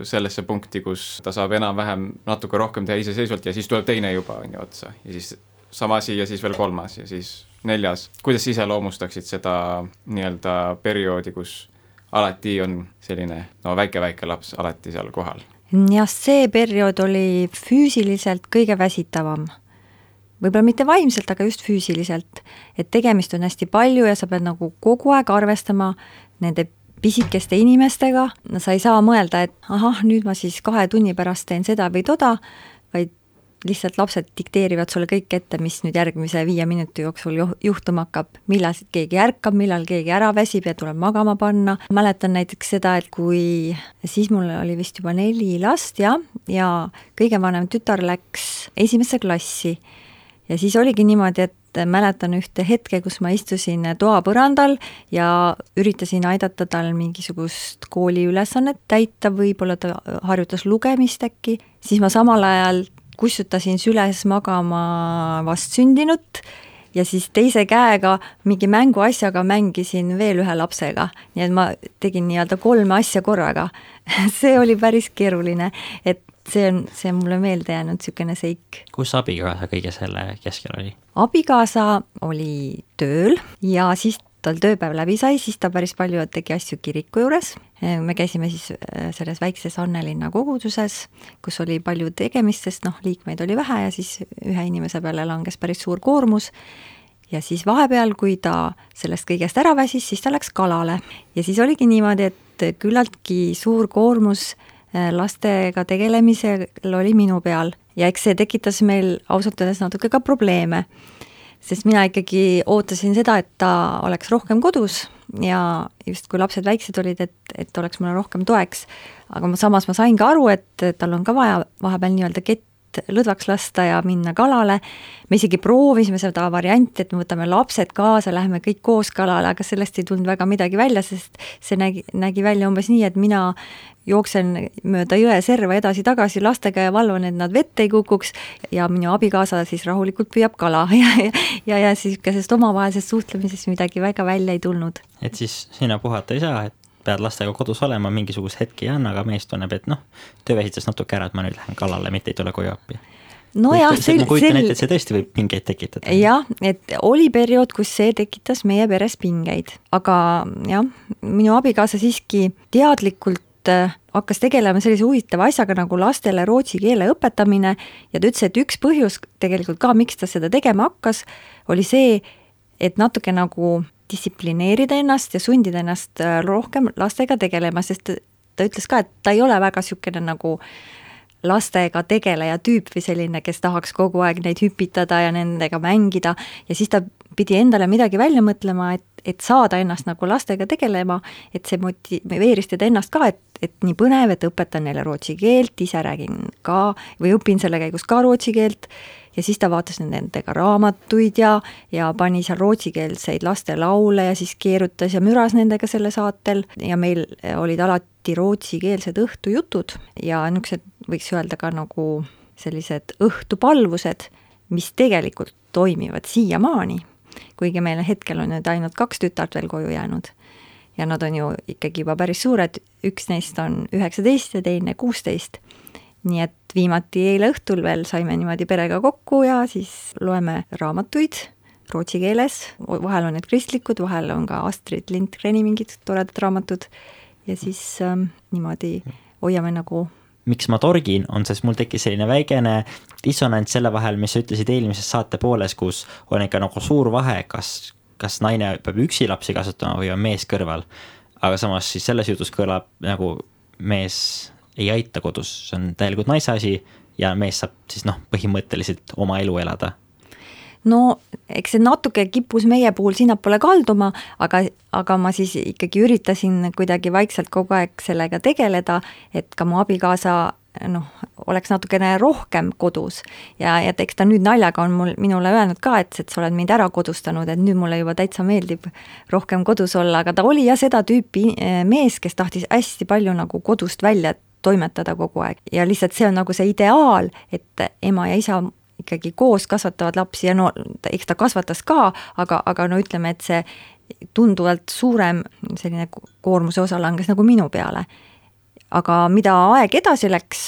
sellesse punkti, kus ta saab enam-vähem natuke rohkem teha iseseisvalt ja siis tuleb teine juba, on ju, otsa. ja siis sama asi ja siis veel kolmas ja siis neljas. kuidas iseloomustaksid seda nii-öelda perioodi, kus alati on selline no väike-väike laps alati seal kohal? jah, see periood oli füüsiliselt kõige väsitavam võib-olla mitte vaimselt, aga just füüsiliselt. et tegemist on hästi palju ja sa pead nagu kogu aeg arvestama nende pisikeste inimestega, no sa ei saa mõelda, et ahah, nüüd ma siis kahe tunni pärast teen seda või toda, vaid lihtsalt lapsed dikteerivad sulle kõik ette, mis nüüd järgmise viie minuti jooksul juhtuma hakkab, millal keegi ärkab, millal keegi ära väsib ja tuleb magama panna. mäletan näiteks seda, et kui siis mul oli vist juba neli last ja, ja kõige vanem tütar läks esimesse klassi. Ja siis oligi niimoodi, et mäletan ühte hetke, kus ma istusin toapõrandal ja üritasin aidata tal mingisugust kooliülesannet täita, võib-olla ta harjutas lugemist äkki, siis ma samal ajal kussutasin süles magama vastsündinut ja siis teise käega mingi mänguasjaga mängisin veel ühe lapsega, nii et ma tegin nii-öelda kolme asja korraga. See oli päris keeruline, et see on, see on mulle meelde jäänud, niisugune seik. kus abikaasa kõige selle keskel oli? abikaasa oli tööl ja siis tal tööpäev läbi sai, siis ta päris palju tegi asju kiriku juures. me käisime siis äh, selles väikses Annelinna koguduses, kus oli palju tegemist, sest noh, liikmeid oli vähe ja siis ühe inimese peale langes päris suur koormus ja siis vahepeal, kui ta sellest kõigest ära väsis, siis ta läks kalale. ja siis oligi niimoodi, et küllaltki suur koormus lastega tegelemisel oli minu peal. Ja eks see tekitas meil ausalt öeldes natuke ka probleeme, sest mina ikkagi ootasin seda, et ta oleks rohkem kodus ja just kui lapsed väiksed olid, et, et oleks mulle rohkem toeks, aga ma samas ma sain ka aru, et tal on ka vaja vahepeal nii-öelda kett lõdvaks lasta ja minna kalale. me isegi proovisime seda varianti, et me võtame lapsed kaasa, läheme kõik koos kalale, aga sellest ei tulnud väga midagi välja, sest see nägi, nägi välja umbes nii, et mina jooksen mööda jõe serva edasi-tagasi lastega ja valvan, et nad vette ei kukuks ja minu abikaasa siis rahulikult püüab kala ja, ja, ja, niisugusest omavahelisest suhtlemisest midagi väga välja ei tulnud. et siis sina puhata ei saa, et pead lastega kodus olema, mingisugust hetki ei anna, aga mees tunneb, et noh, töö väsitas natuke ära, et ma nüüd lähen kalale, mitte ei tule koju appi nojah, sel-. ma kujutan ette, et see tõesti võib pingeid tekitada. jah, et oli periood, kus see tekitas meie peres pingeid, aga jah, minu abikaasa siiski teadlikult äh, hakkas tegelema sellise huvitava asjaga nagu lastele rootsi keele õpetamine ja ta ütles, et üks põhjus tegelikult ka, miks ta seda tegema hakkas, oli see, et natuke nagu distsiplineerida ennast ja sundida ennast äh, rohkem lastega tegelema, sest ta ütles ka, et ta ei ole väga niisugune nagu lastega tegeleja tüüp või selline, kes tahaks kogu aeg neid hüpitada ja nendega mängida. Ja siis ta pidi endale midagi välja mõtlema, et, et saada ennast nagu lastega tegelema, et see motiveeris teda ennast ka, et, et nii põnev, et õpetan neile rootsi keelt, ise räägin ka või õpin selle käigus ka rootsi keelt ja siis ta vaatas nendega raamatuid ja, ja pani seal rootsikeelseid lastelaule ja siis keerutas ja müras nendega selle saatel. Ja meil olid alati rootsikeelsed õhtujutud ja niisugused, võiks öelda ka nagu sellised õhtupalvused, mis tegelikult toimivad siiamaani, kuigi meil hetkel on nüüd ainult kaks tütart veel koju jäänud. Ja nad on ju ikkagi juba päris suured, üks neist on üheksateist ja teine kuusteist nii et viimati eile õhtul veel saime niimoodi perega kokku ja siis loeme raamatuid rootsi keeles, vahel on need kristlikud, vahel on ka Astrid Lindgreni mingid toredad raamatud ja siis ähm, niimoodi hoiame nagu miks ma torgin, on sest mul tekkis selline väikene dissonants selle vahel, mis sa ütlesid eelmises saate pooles, kus on ikka nagu suur vahe, kas, kas naine peab üksi lapsi kasvatama või on mees kõrval. aga samas siis selles jutus kõlab nagu mees ei aita kodus, see on täielikult naise asi ja mees saab siis noh, põhimõtteliselt oma elu elada. no eks see natuke kippus meie puhul sinnapoole kalduma, aga, aga ma siis ikkagi üritasin kuidagi vaikselt kogu aeg sellega tegeleda, et ka mu abikaasa noh, oleks natukene rohkem kodus ja, ja eks ta nüüd naljaga on mul, minule öelnud ka, et, et sa oled mind ära kodustanud, et nüüd mulle juba täitsa meeldib rohkem kodus olla, aga ta oli jah seda tüüpi eh, mees, kes tahtis hästi palju nagu kodust välja toimetada kogu aeg ja lihtsalt see on nagu see ideaal, et ema ja isa ikkagi koos kasvatavad lapsi ja no eks ta kasvatas ka, aga, aga no ütleme, et see tunduvalt suurem selline koormuse osa langes nagu minu peale. Aga mida aeg edasi läks,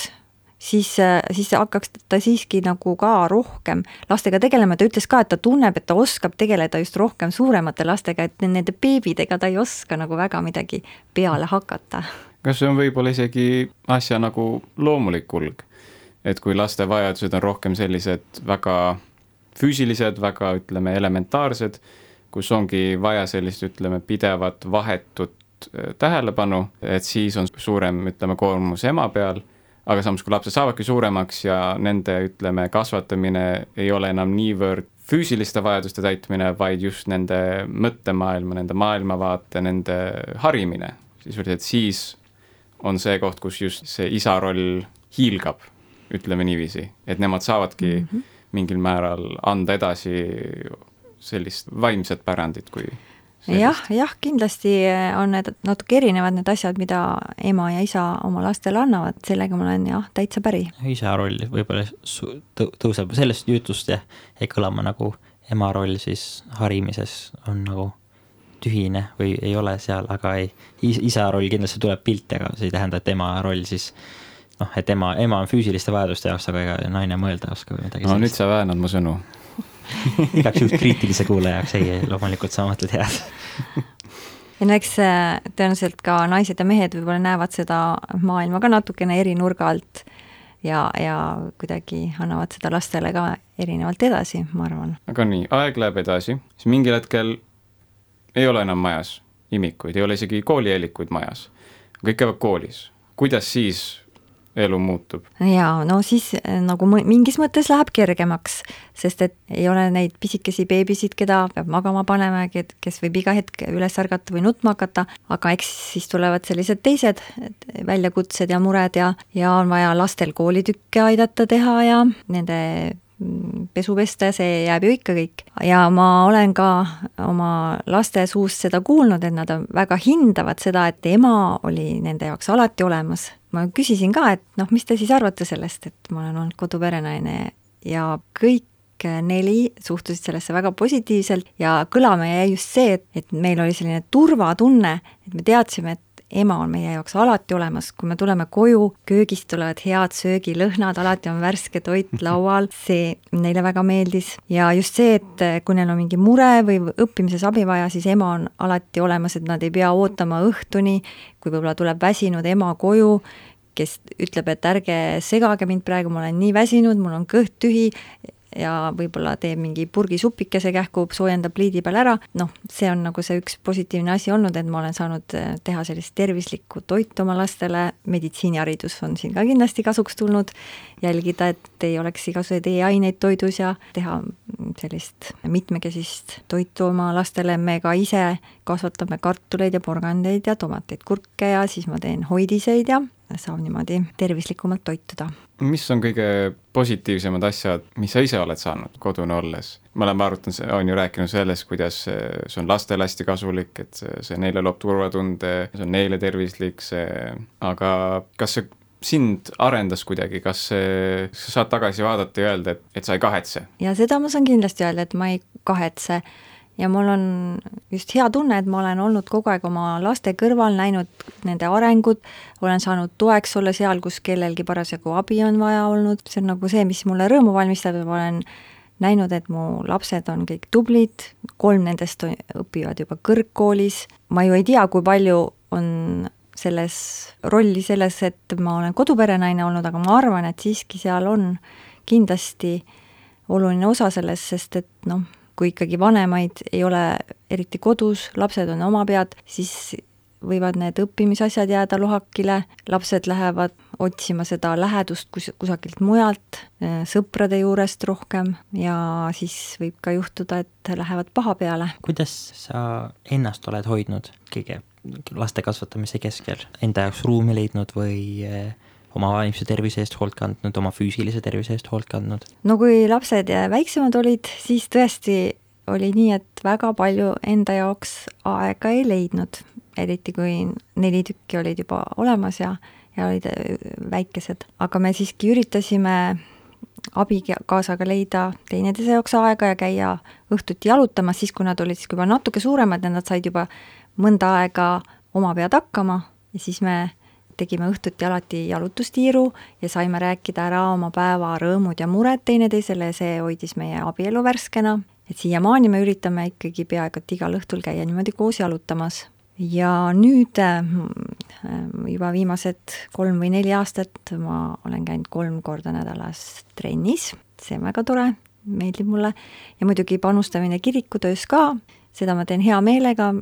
siis, siis hakkaks ta siiski nagu ka rohkem lastega tegelema, ta ütles ka, et ta tunneb, et ta oskab tegeleda just rohkem suuremate lastega, et nende beebidega ta ei oska nagu väga midagi peale hakata. kas see on võib-olla isegi asja nagu loomulik kulg? et kui laste vajadused on rohkem sellised väga füüsilised, väga ütleme, elementaarsed, kus ongi vaja sellist, ütleme, pidevat vahetut tähelepanu, et siis on suurem, ütleme, koormus ema peal, aga samas, kui lapsed saavadki suuremaks ja nende, ütleme, kasvatamine ei ole enam niivõrd füüsiliste vajaduste täitmine, vaid just nende mõttemaailma, nende maailmavaate, nende harimine, sisuliselt siis on see koht, kus just see isa roll hiilgab ütleme niiviisi, et nemad saavadki mm -hmm. mingil määral anda edasi sellist vaimset pärandit, kui jah, jah, kindlasti on need natuke erinevad, need asjad, mida ema ja isa oma lastele annavad, sellega ma olen jah, täitsa päri. isa roll võib-olla tõuseb sellest jutust jah, jäi kõlama nagu ema roll siis harimises on nagu tühine või ei ole seal, aga ei, isa roll kindlasti tuleb pilti, aga see ei tähenda, et ema roll siis noh, et ema, ema on füüsiliste vajaduste jaoks, aga ega naine mõelda ei oska või midagi no sellist. nüüd sa väänad mu sõnu igaks juhuks kriitilise kuulaja jaoks, ei, loomulikult sa mõtled head ja no eks äh, tõenäoliselt ka naised ja mehed võib-olla näevad seda maailma ka natukene eri nurga alt ja, ja kuidagi annavad seda lastele ka erinevalt edasi, ma arvan. aga nii, aeg läheb edasi, siis mingil hetkel ei ole enam majas imikuid, ei ole isegi koolieelikuid majas, kõik käivad koolis. kuidas siis elu muutub. jaa, no siis eh, nagu mingis mõttes läheb kergemaks, sest et ei ole neid pisikesi beebisid, keda peab magama panema, kes võib iga hetk üles ärgata või nutma hakata, aga eks siis tulevad sellised teised väljakutsed ja mured ja, ja on vaja lastel koolitükke aidata teha ja nende mm, pesu pesta see jääb ju ikka kõik. ja ma olen ka oma laste suust seda kuulnud, et nad väga hindavad seda, et ema oli nende jaoks alati olemas ma küsisin ka, et noh, mis te siis arvate sellest, et ma olen olnud koduperenaine ja kõik neli suhtusid sellesse väga positiivselt ja kõlama jäi just see, et, et meil oli selline turvatunne, et me teadsime, et ema on meie jaoks alati olemas, kui me tuleme koju, köögist tulevad head söögilõhnad, alati on värske toit laual, see neile väga meeldis. ja just see, et kui neil on mingi mure või õppimises abi vaja, siis ema on alati olemas, et nad ei pea ootama õhtuni, kui võib-olla tuleb väsinud ema koju, kes ütleb, et ärge segage mind praegu, ma olen nii väsinud, mul on kõht tühi, ja võib-olla teeb mingi purgisupikese kähku, soojendab pliidi peal ära, noh, see on nagu see üks positiivne asi olnud, et ma olen saanud eh, teha sellist tervislikku toitu oma lastele, meditsiiniharidus on siin ka kindlasti kasuks tulnud, jälgida, et ei oleks igasuguseid e-aineid toidus ja teha sellist mitmekesist toitu oma lastele, me ka ise kasvatame kartuleid ja porgandeid ja tomateid, kurke ja siis ma teen hoidiseid ja saab niimoodi tervislikumalt toituda. Mis on kõige positiivsemad asjad, mis sa ise oled saanud kodune olles? me oleme arutanud, on ju rääkinud sellest, kuidas see on lastele hästi kasulik, et see, neile loob turvatunde, see on neile tervislik, see, aga kas see sind arendas kuidagi, kas sa saad tagasi vaadata ja öelda, et, et sa ei kahetse? ja seda ma saan kindlasti öelda, et ma ei kahetse ja mul on just hea tunne, et ma olen olnud kogu aeg oma laste kõrval, näinud nende arengut, olen saanud toeks olla seal, kus kellelgi parasjagu abi on vaja olnud, see on nagu see, mis mulle rõõmu valmistab ja ma olen näinud, et mu lapsed on kõik tublid, kolm nendest õpivad juba kõrgkoolis, ma ju ei tea, kui palju on selles rolli selles, et ma olen koduperenaine olnud, aga ma arvan, et siiski seal on kindlasti oluline osa selles, sest et noh, kui ikkagi vanemaid ei ole eriti kodus, lapsed on oma pead, siis võivad need õppimisasjad jääda lohakile, lapsed lähevad otsima seda lähedust kus, kusagilt mujalt, äh, sõprade juurest rohkem ja siis võib ka juhtuda, et lähevad paha peale. kuidas sa ennast oled hoidnud kõige laste kasvatamise keskel, enda jaoks ruumi leidnud või äh, oma vaimse tervise eest hoolt kandnud, oma füüsilise tervise eest hoolt kandnud? no kui lapsed väiksemad olid, siis tõesti oli nii, et väga palju enda jaoks aega ei leidnud, eriti kui neli tükki olid juba olemas ja, ja olid äh, väikesed, aga me siiski üritasime abikaasaga leida teineteise jaoks aega ja käia õhtuti jalutamas, siis kui nad olid siis juba natuke suuremad ja nad said juba mõnda aega oma pead hakkama. Ja siis me tegime õhtuti alati jalutustiiru ja saime rääkida ära oma päeva rõõmud ja mured teineteisele ja see hoidis meie abielu värskena. et siiamaani me üritame ikkagi peaaegu et igal õhtul käia niimoodi koos jalutamas. ja nüüd äh, juba viimased kolm või neli aastat ma olen käinud kolm korda nädalas trennis, see on väga tore, meeldib mulle, ja muidugi panustamine kirikutöös ka, seda ma teen hea meelega,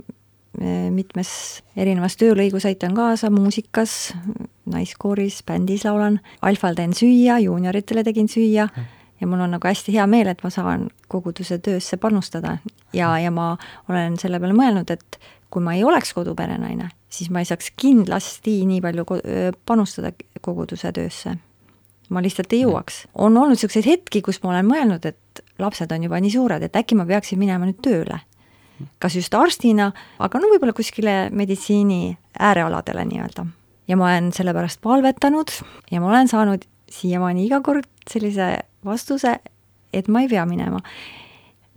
mitmes erinevas töölõigus aitan kaasa, muusikas, naiskooris, bändis laulan, Alfal teen süüa, juunioritele tegin süüa ja mul on nagu hästi hea meel, et ma saan koguduse töösse panustada ja, ja ma olen selle peale mõelnud, et kui ma ei oleks koduperenaine, siis ma ei saaks kindlasti nii palju panustada koguduse töösse. ma lihtsalt ei jõuaks. on olnud niisuguseid hetki, kus ma olen mõelnud, et lapsed on juba nii suured, et äkki ma peaksin minema nüüd tööle kas just arstina, aga no võib-olla kuskile meditsiini äärealadele nii-öelda. ja ma olen selle pärast palvetanud ja ma olen saanud siiamaani iga kord sellise vastuse, et ma ei pea minema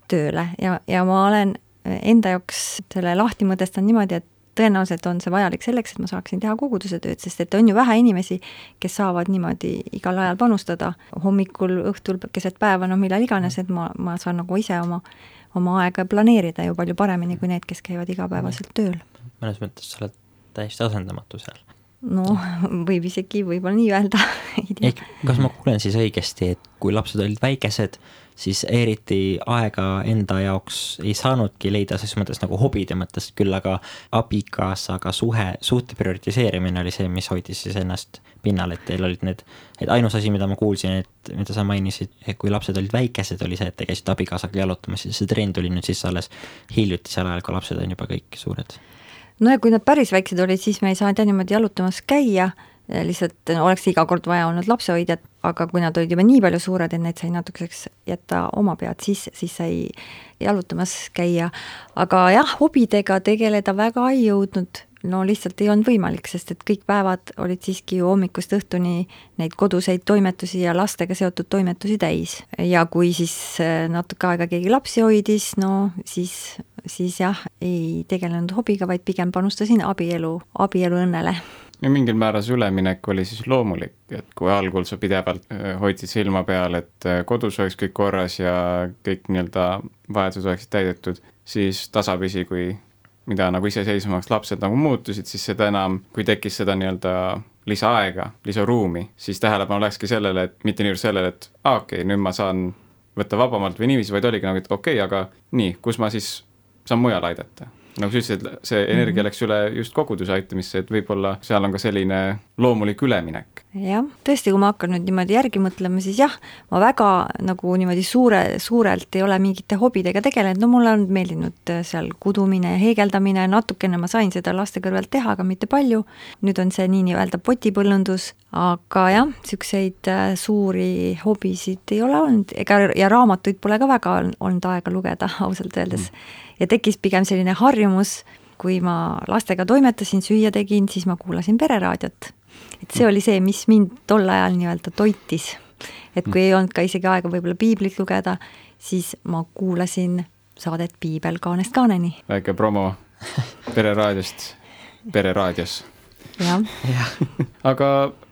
tööle ja, ja ma olen enda jaoks selle lahti mõtestanud niimoodi, et tõenäoliselt on see vajalik selleks, et ma saaksin teha koguduse tööd, sest et on ju vähe inimesi, kes saavad niimoodi igal ajal panustada, hommikul, õhtul, keset päeva, no millal iganes, et ma, ma saan nagu ise oma oma aega planeerida ju palju paremini kui need, kes käivad igapäevaselt tööl. mõnes mõttes sa oled täiesti asendamatu seal. no võib isegi võib-olla nii öelda ei tea. kas ma kuulen siis õigesti, et kui lapsed olid väikesed, siis eriti aega enda jaoks ei saanudki leida ses mõttes nagu hobide mõttes, küll aga abikaasaga suhe, suhte prioritiseerimine oli see, mis hoidis siis ennast pinnal, et teil olid need, et ainus asi, mida ma kuulsin, et mida sa mainisid, kui lapsed olid väikesed, oli see, et te käisite abikaasaga jalutamas ja see trend tuli nüüd siis alles hiljutisel ajal, kui lapsed on juba kõik suured. no ja kui nad päris väiksed olid, siis me ei saanud jah niimoodi jalutamas käia, lihtsalt no, oleks iga kord vaja olnud lapsehoidjat, aga kui nad olid juba nii palju suured, et neid sai natukeseks jätta oma pead sisse, siis sai jalutamas käia. aga jah, hobidega tegeleda väga ei jõudnud no lihtsalt ei olnud võimalik, sest et kõik päevad olid siiski hommikust õhtuni neid koduseid toimetusi ja lastega seotud toimetusi täis. ja kui siis äh, natuke aega keegi lapsi hoidis, no siis, siis jah, ei tegelenud hobiga, vaid pigem panustasin abielu, abielu õnnele ja mingil määral see üleminek oli siis loomulik, et kui algul sa pidevalt äh, hoidsid silma peal, et äh, kodus oleks kõik korras ja kõik nii-öelda vajadused oleksid täidetud, siis tasapisi, kui mida nagu iseseisvamaks lapsed nagu muutusid, siis seda enam, kui tekkis seda nii-öelda lisaaega, lisaruumi, siis tähelepanu läkski sellele, et mitte niivõrd sellele, et aa ah, okei okay,, nüüd ma saan võtta vabamalt või niiviisi, vaid oligi nagu, et okei okay,, aga nii, kus ma siis saan mujal aidata nagu sa ütlesid, see energia läks üle just koguduse aitamisse, et võib-olla seal on ka selline loomulik üleminek. jah, tõesti, kui ma hakkan nüüd niimoodi järgi mõtlema, siis jah, ma väga nagu niimoodi suure, suurelt ei ole mingite hobidega tegelenud, no mulle on meeldinud seal kudumine ja heegeldamine, natukene ma sain seda laste kõrvalt teha, aga mitte palju, nüüd on see nii-öelda potipõllundus, aga jah, niisuguseid äh, suuri hobisid ei ole olnud, ega ja raamatuid pole ka väga olnud aega lugeda, ausalt öeldes. Mm ja tekkis pigem selline harjumus, kui ma lastega toimetasin, süüa tegin, siis ma kuulasin pereraadiot. et see oli see, mis mind tol ajal nii-öelda toitis. et kui ei olnud ka isegi aega võib-olla piiblit lugeda, siis ma kuulasin saadet Piibel kaanest kaaneni. väike promo pereraadiost, pereraadios. Jah. Ja. aga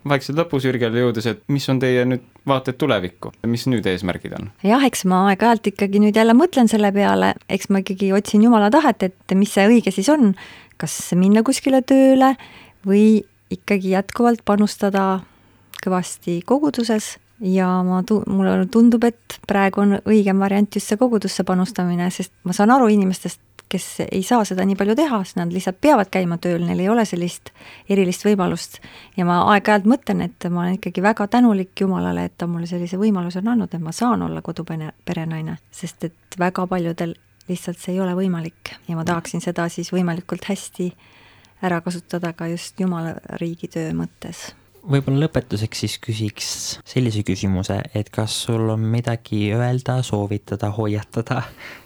vaikselt lõpusirgele jõudes, et mis on teie nüüd vaated tulevikku, mis nüüd eesmärgid on? jah, eks ma aeg-ajalt ikkagi nüüd jälle mõtlen selle peale, eks ma ikkagi otsin Jumala tahet, et mis see õige siis on, kas minna kuskile tööle või ikkagi jätkuvalt panustada kõvasti koguduses. Ja ma tu-, mulle tundub, et praegu on õigem variant just see kogudusse panustamine, sest ma saan aru inimestest, kes ei saa seda nii palju teha, sest nad lihtsalt peavad käima tööl, neil ei ole sellist erilist võimalust. ja ma aeg-ajalt mõtlen, et ma olen ikkagi väga tänulik Jumalale, et ta mulle sellise võimaluse on andnud, et ma saan olla kodupere, perenaine, sest et väga paljudel lihtsalt see ei ole võimalik ja ma tahaksin seda siis võimalikult hästi ära kasutada ka just Jumala riigi töö mõttes võib-olla lõpetuseks siis küsiks sellise küsimuse, et kas sul on midagi öelda, soovitada, hoiatada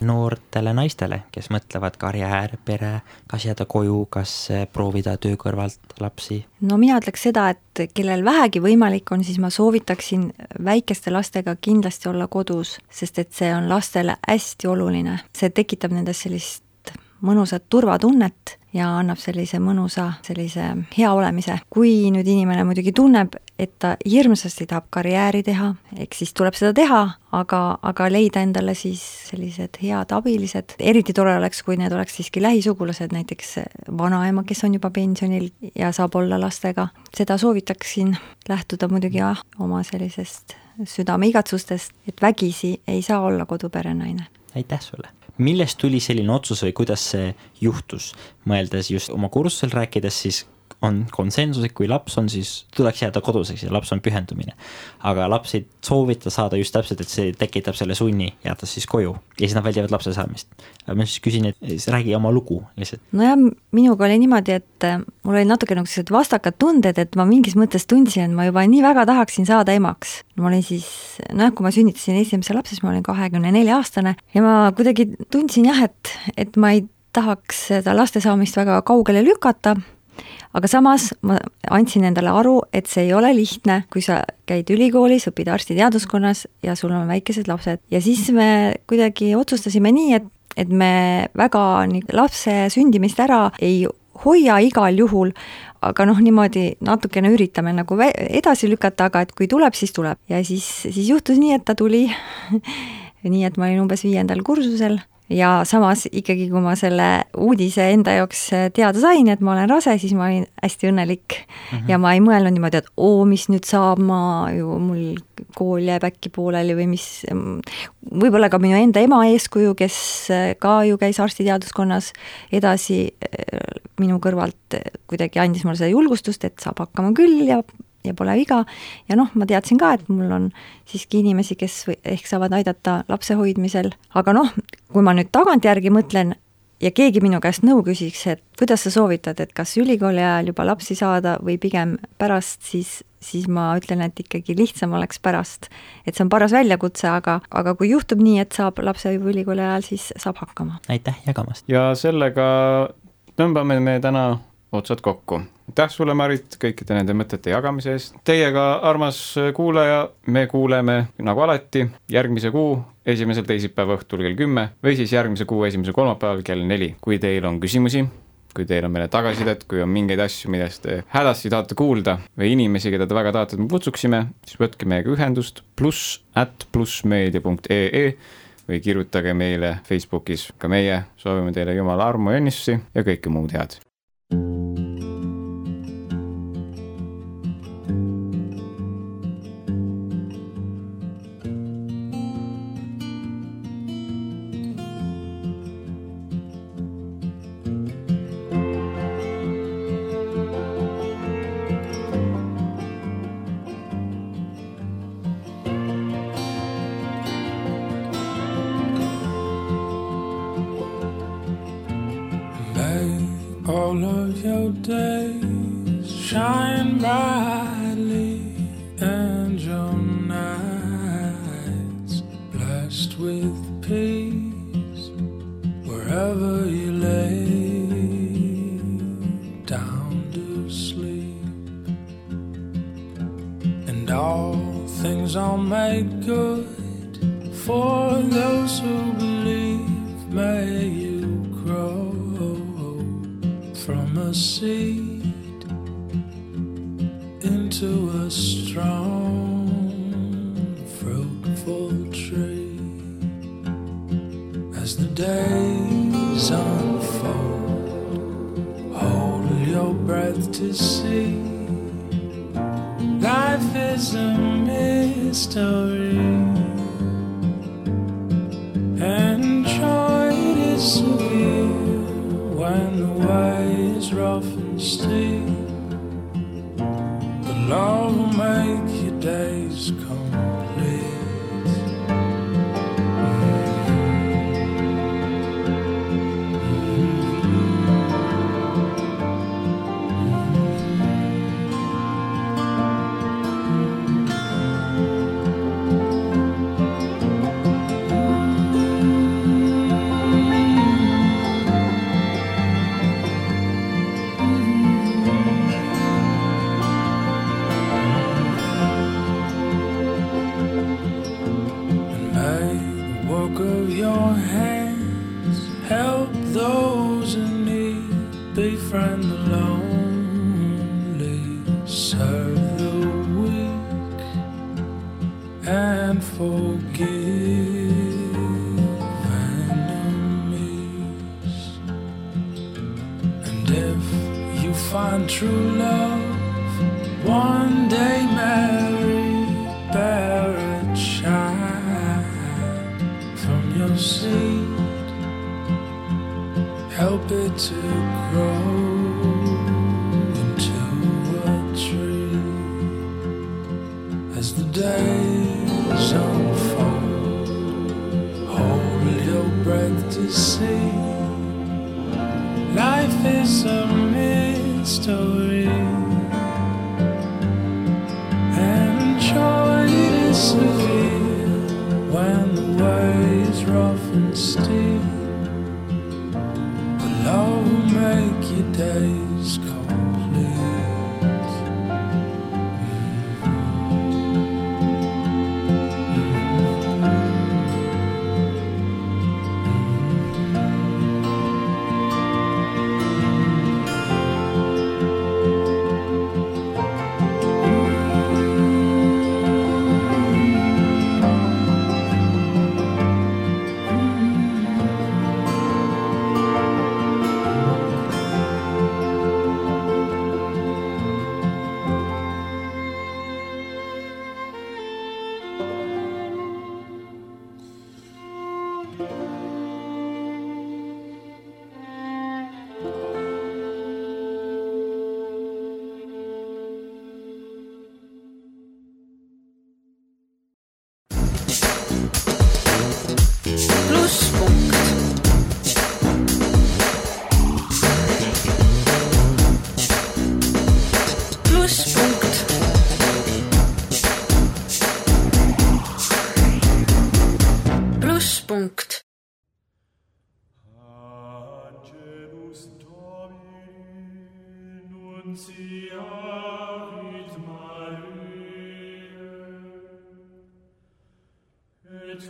noortele naistele, kes mõtlevad karjäär, pere, kas jääda koju, kas proovida töö kõrvalt lapsi? no mina ütleks seda, et kellel vähegi võimalik on, siis ma soovitaksin väikeste lastega kindlasti olla kodus, sest et see on lastele hästi oluline. see tekitab nendes sellist mõnusat turvatunnet ja annab sellise mõnusa, sellise hea olemise. kui nüüd inimene muidugi tunneb, et ta hirmsasti tahab karjääri teha, eks siis tuleb seda teha, aga, aga leida endale siis sellised head abilised, eriti tore oleks, kui need oleks siiski lähisugulased, näiteks vanaema, kes on juba pensionil ja saab olla lastega, seda soovitaksin lähtuda muidugi jah, oma sellisest südameigatsustest, et vägisi ei saa olla koduperenaine. aitäh sulle! Millest tuli selline otsus või kuidas see juhtus, mõeldes just oma kursusel rääkides, siis on konsensus, et kui laps on, siis tuleks jääda koduseks ja laps on pühendumine. aga laps ei soovita saada just täpselt, et see tekitab selle sunni jääda siis koju ja siis nad väldivad lapse saamist. ma siis küsin, et siis räägi oma lugu lihtsalt. nojah, minuga oli niimoodi, et äh, mul olid natuke sellised vastakad tunded, et ma mingis mõttes tundsin, et ma juba nii väga tahaksin saada emaks. ma olin siis, nojah, kui ma sünnitasin esimese lapse, siis ma olin kahekümne nelja aastane ja ma kuidagi tundsin jah, et, et ma ei tahaks seda laste saamist väga kaugele lükata aga samas ma andsin endale aru, et see ei ole lihtne, kui sa käid ülikoolis, õpid arstiteaduskonnas ja sul on väikesed lapsed. Ja siis me kuidagi otsustasime nii, et, et me väga nii lapse sündimist ära ei hoia igal juhul, aga noh, niimoodi natukene üritame nagu edasi lükata, aga et kui tuleb, siis tuleb. Ja siis, siis juhtus nii, et ta tuli. Nii et ma olin umbes viiendal kursusel ja samas ikkagi, kui ma selle uudise enda jaoks teada sain, et ma olen rase, siis ma olin hästi õnnelik mm. -hmm. ja ma ei mõelnud niimoodi, et oo, mis nüüd saab, ma ju, mul kool jääb äkki pooleli või mis, võib-olla ka minu enda ema eeskuju, kes ka ju käis arstiteaduskonnas edasi minu kõrvalt, kuidagi andis mulle seda julgustust, et saab hakkama küll ja ja pole viga. ja noh, ma teadsin ka, et mul on siiski inimesi, kes ehk saavad aidata lapse hoidmisel, aga noh, kui ma nüüd tagantjärgi mõtlen ja keegi minu käest nõu küsiks, et kuidas sa soovitad, et kas ülikooli ajal juba lapsi saada või pigem pärast, siis, siis ma ütlen, et ikkagi lihtsam oleks pärast. et see on paras väljakutse, aga, aga kui juhtub nii, et saab lapse juba ülikooli ajal, siis saab hakkama. aitäh jagamast! ja sellega tõmbame me täna otsad kokku aitäh sulle, Marit, kõikide nende mõtete jagamise eest. Teiega, armas kuulaja, me kuuleme nagu alati järgmise kuu esimesel teisipäeva õhtul kell kümme või siis järgmise kuu esimesel kolmapäeval kell neli. kui teil on küsimusi, kui teil on meile tagasisidet, kui on mingeid asju, millest te hädasti tahate kuulda või inimesi, keda te väga tahate, et me kutsuksime, siis võtke meiega ühendust pluss at plussmeedia.ee või kirjutage meile Facebookis, ka meie soovime teile jumala armu ja õnnistusi ja kõike muud head Stay. and still. But love will make your day.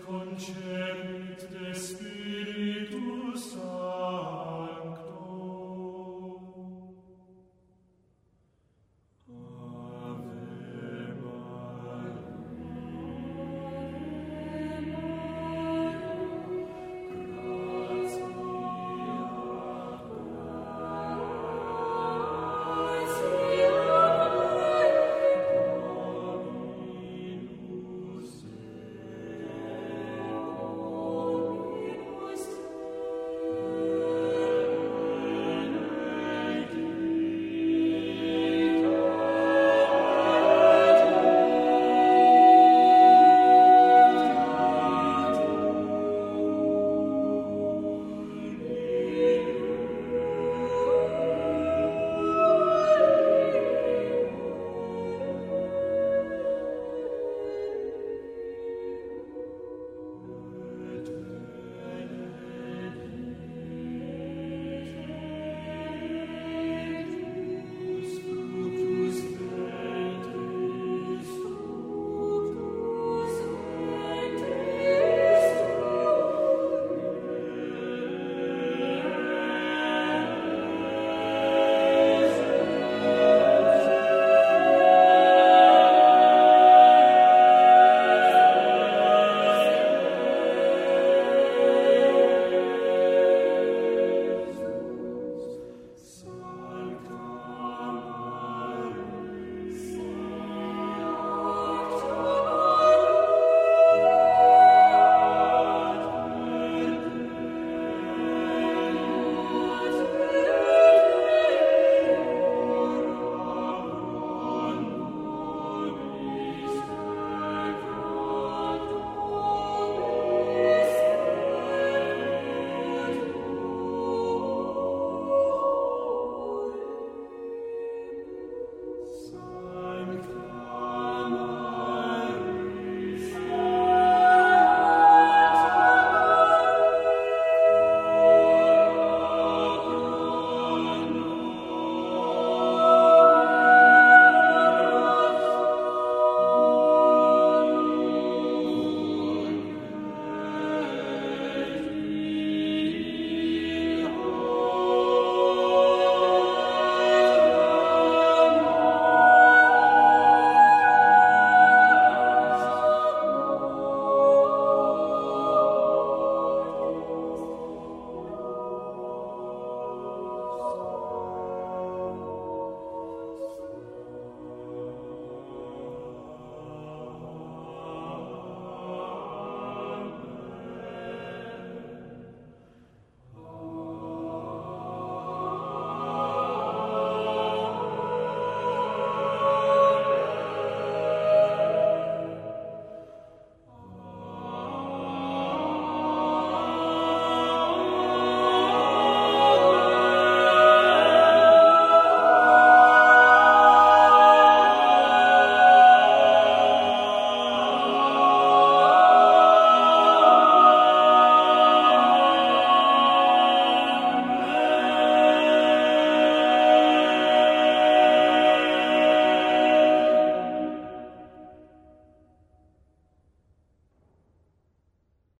concedit de Spiritus Sanctus.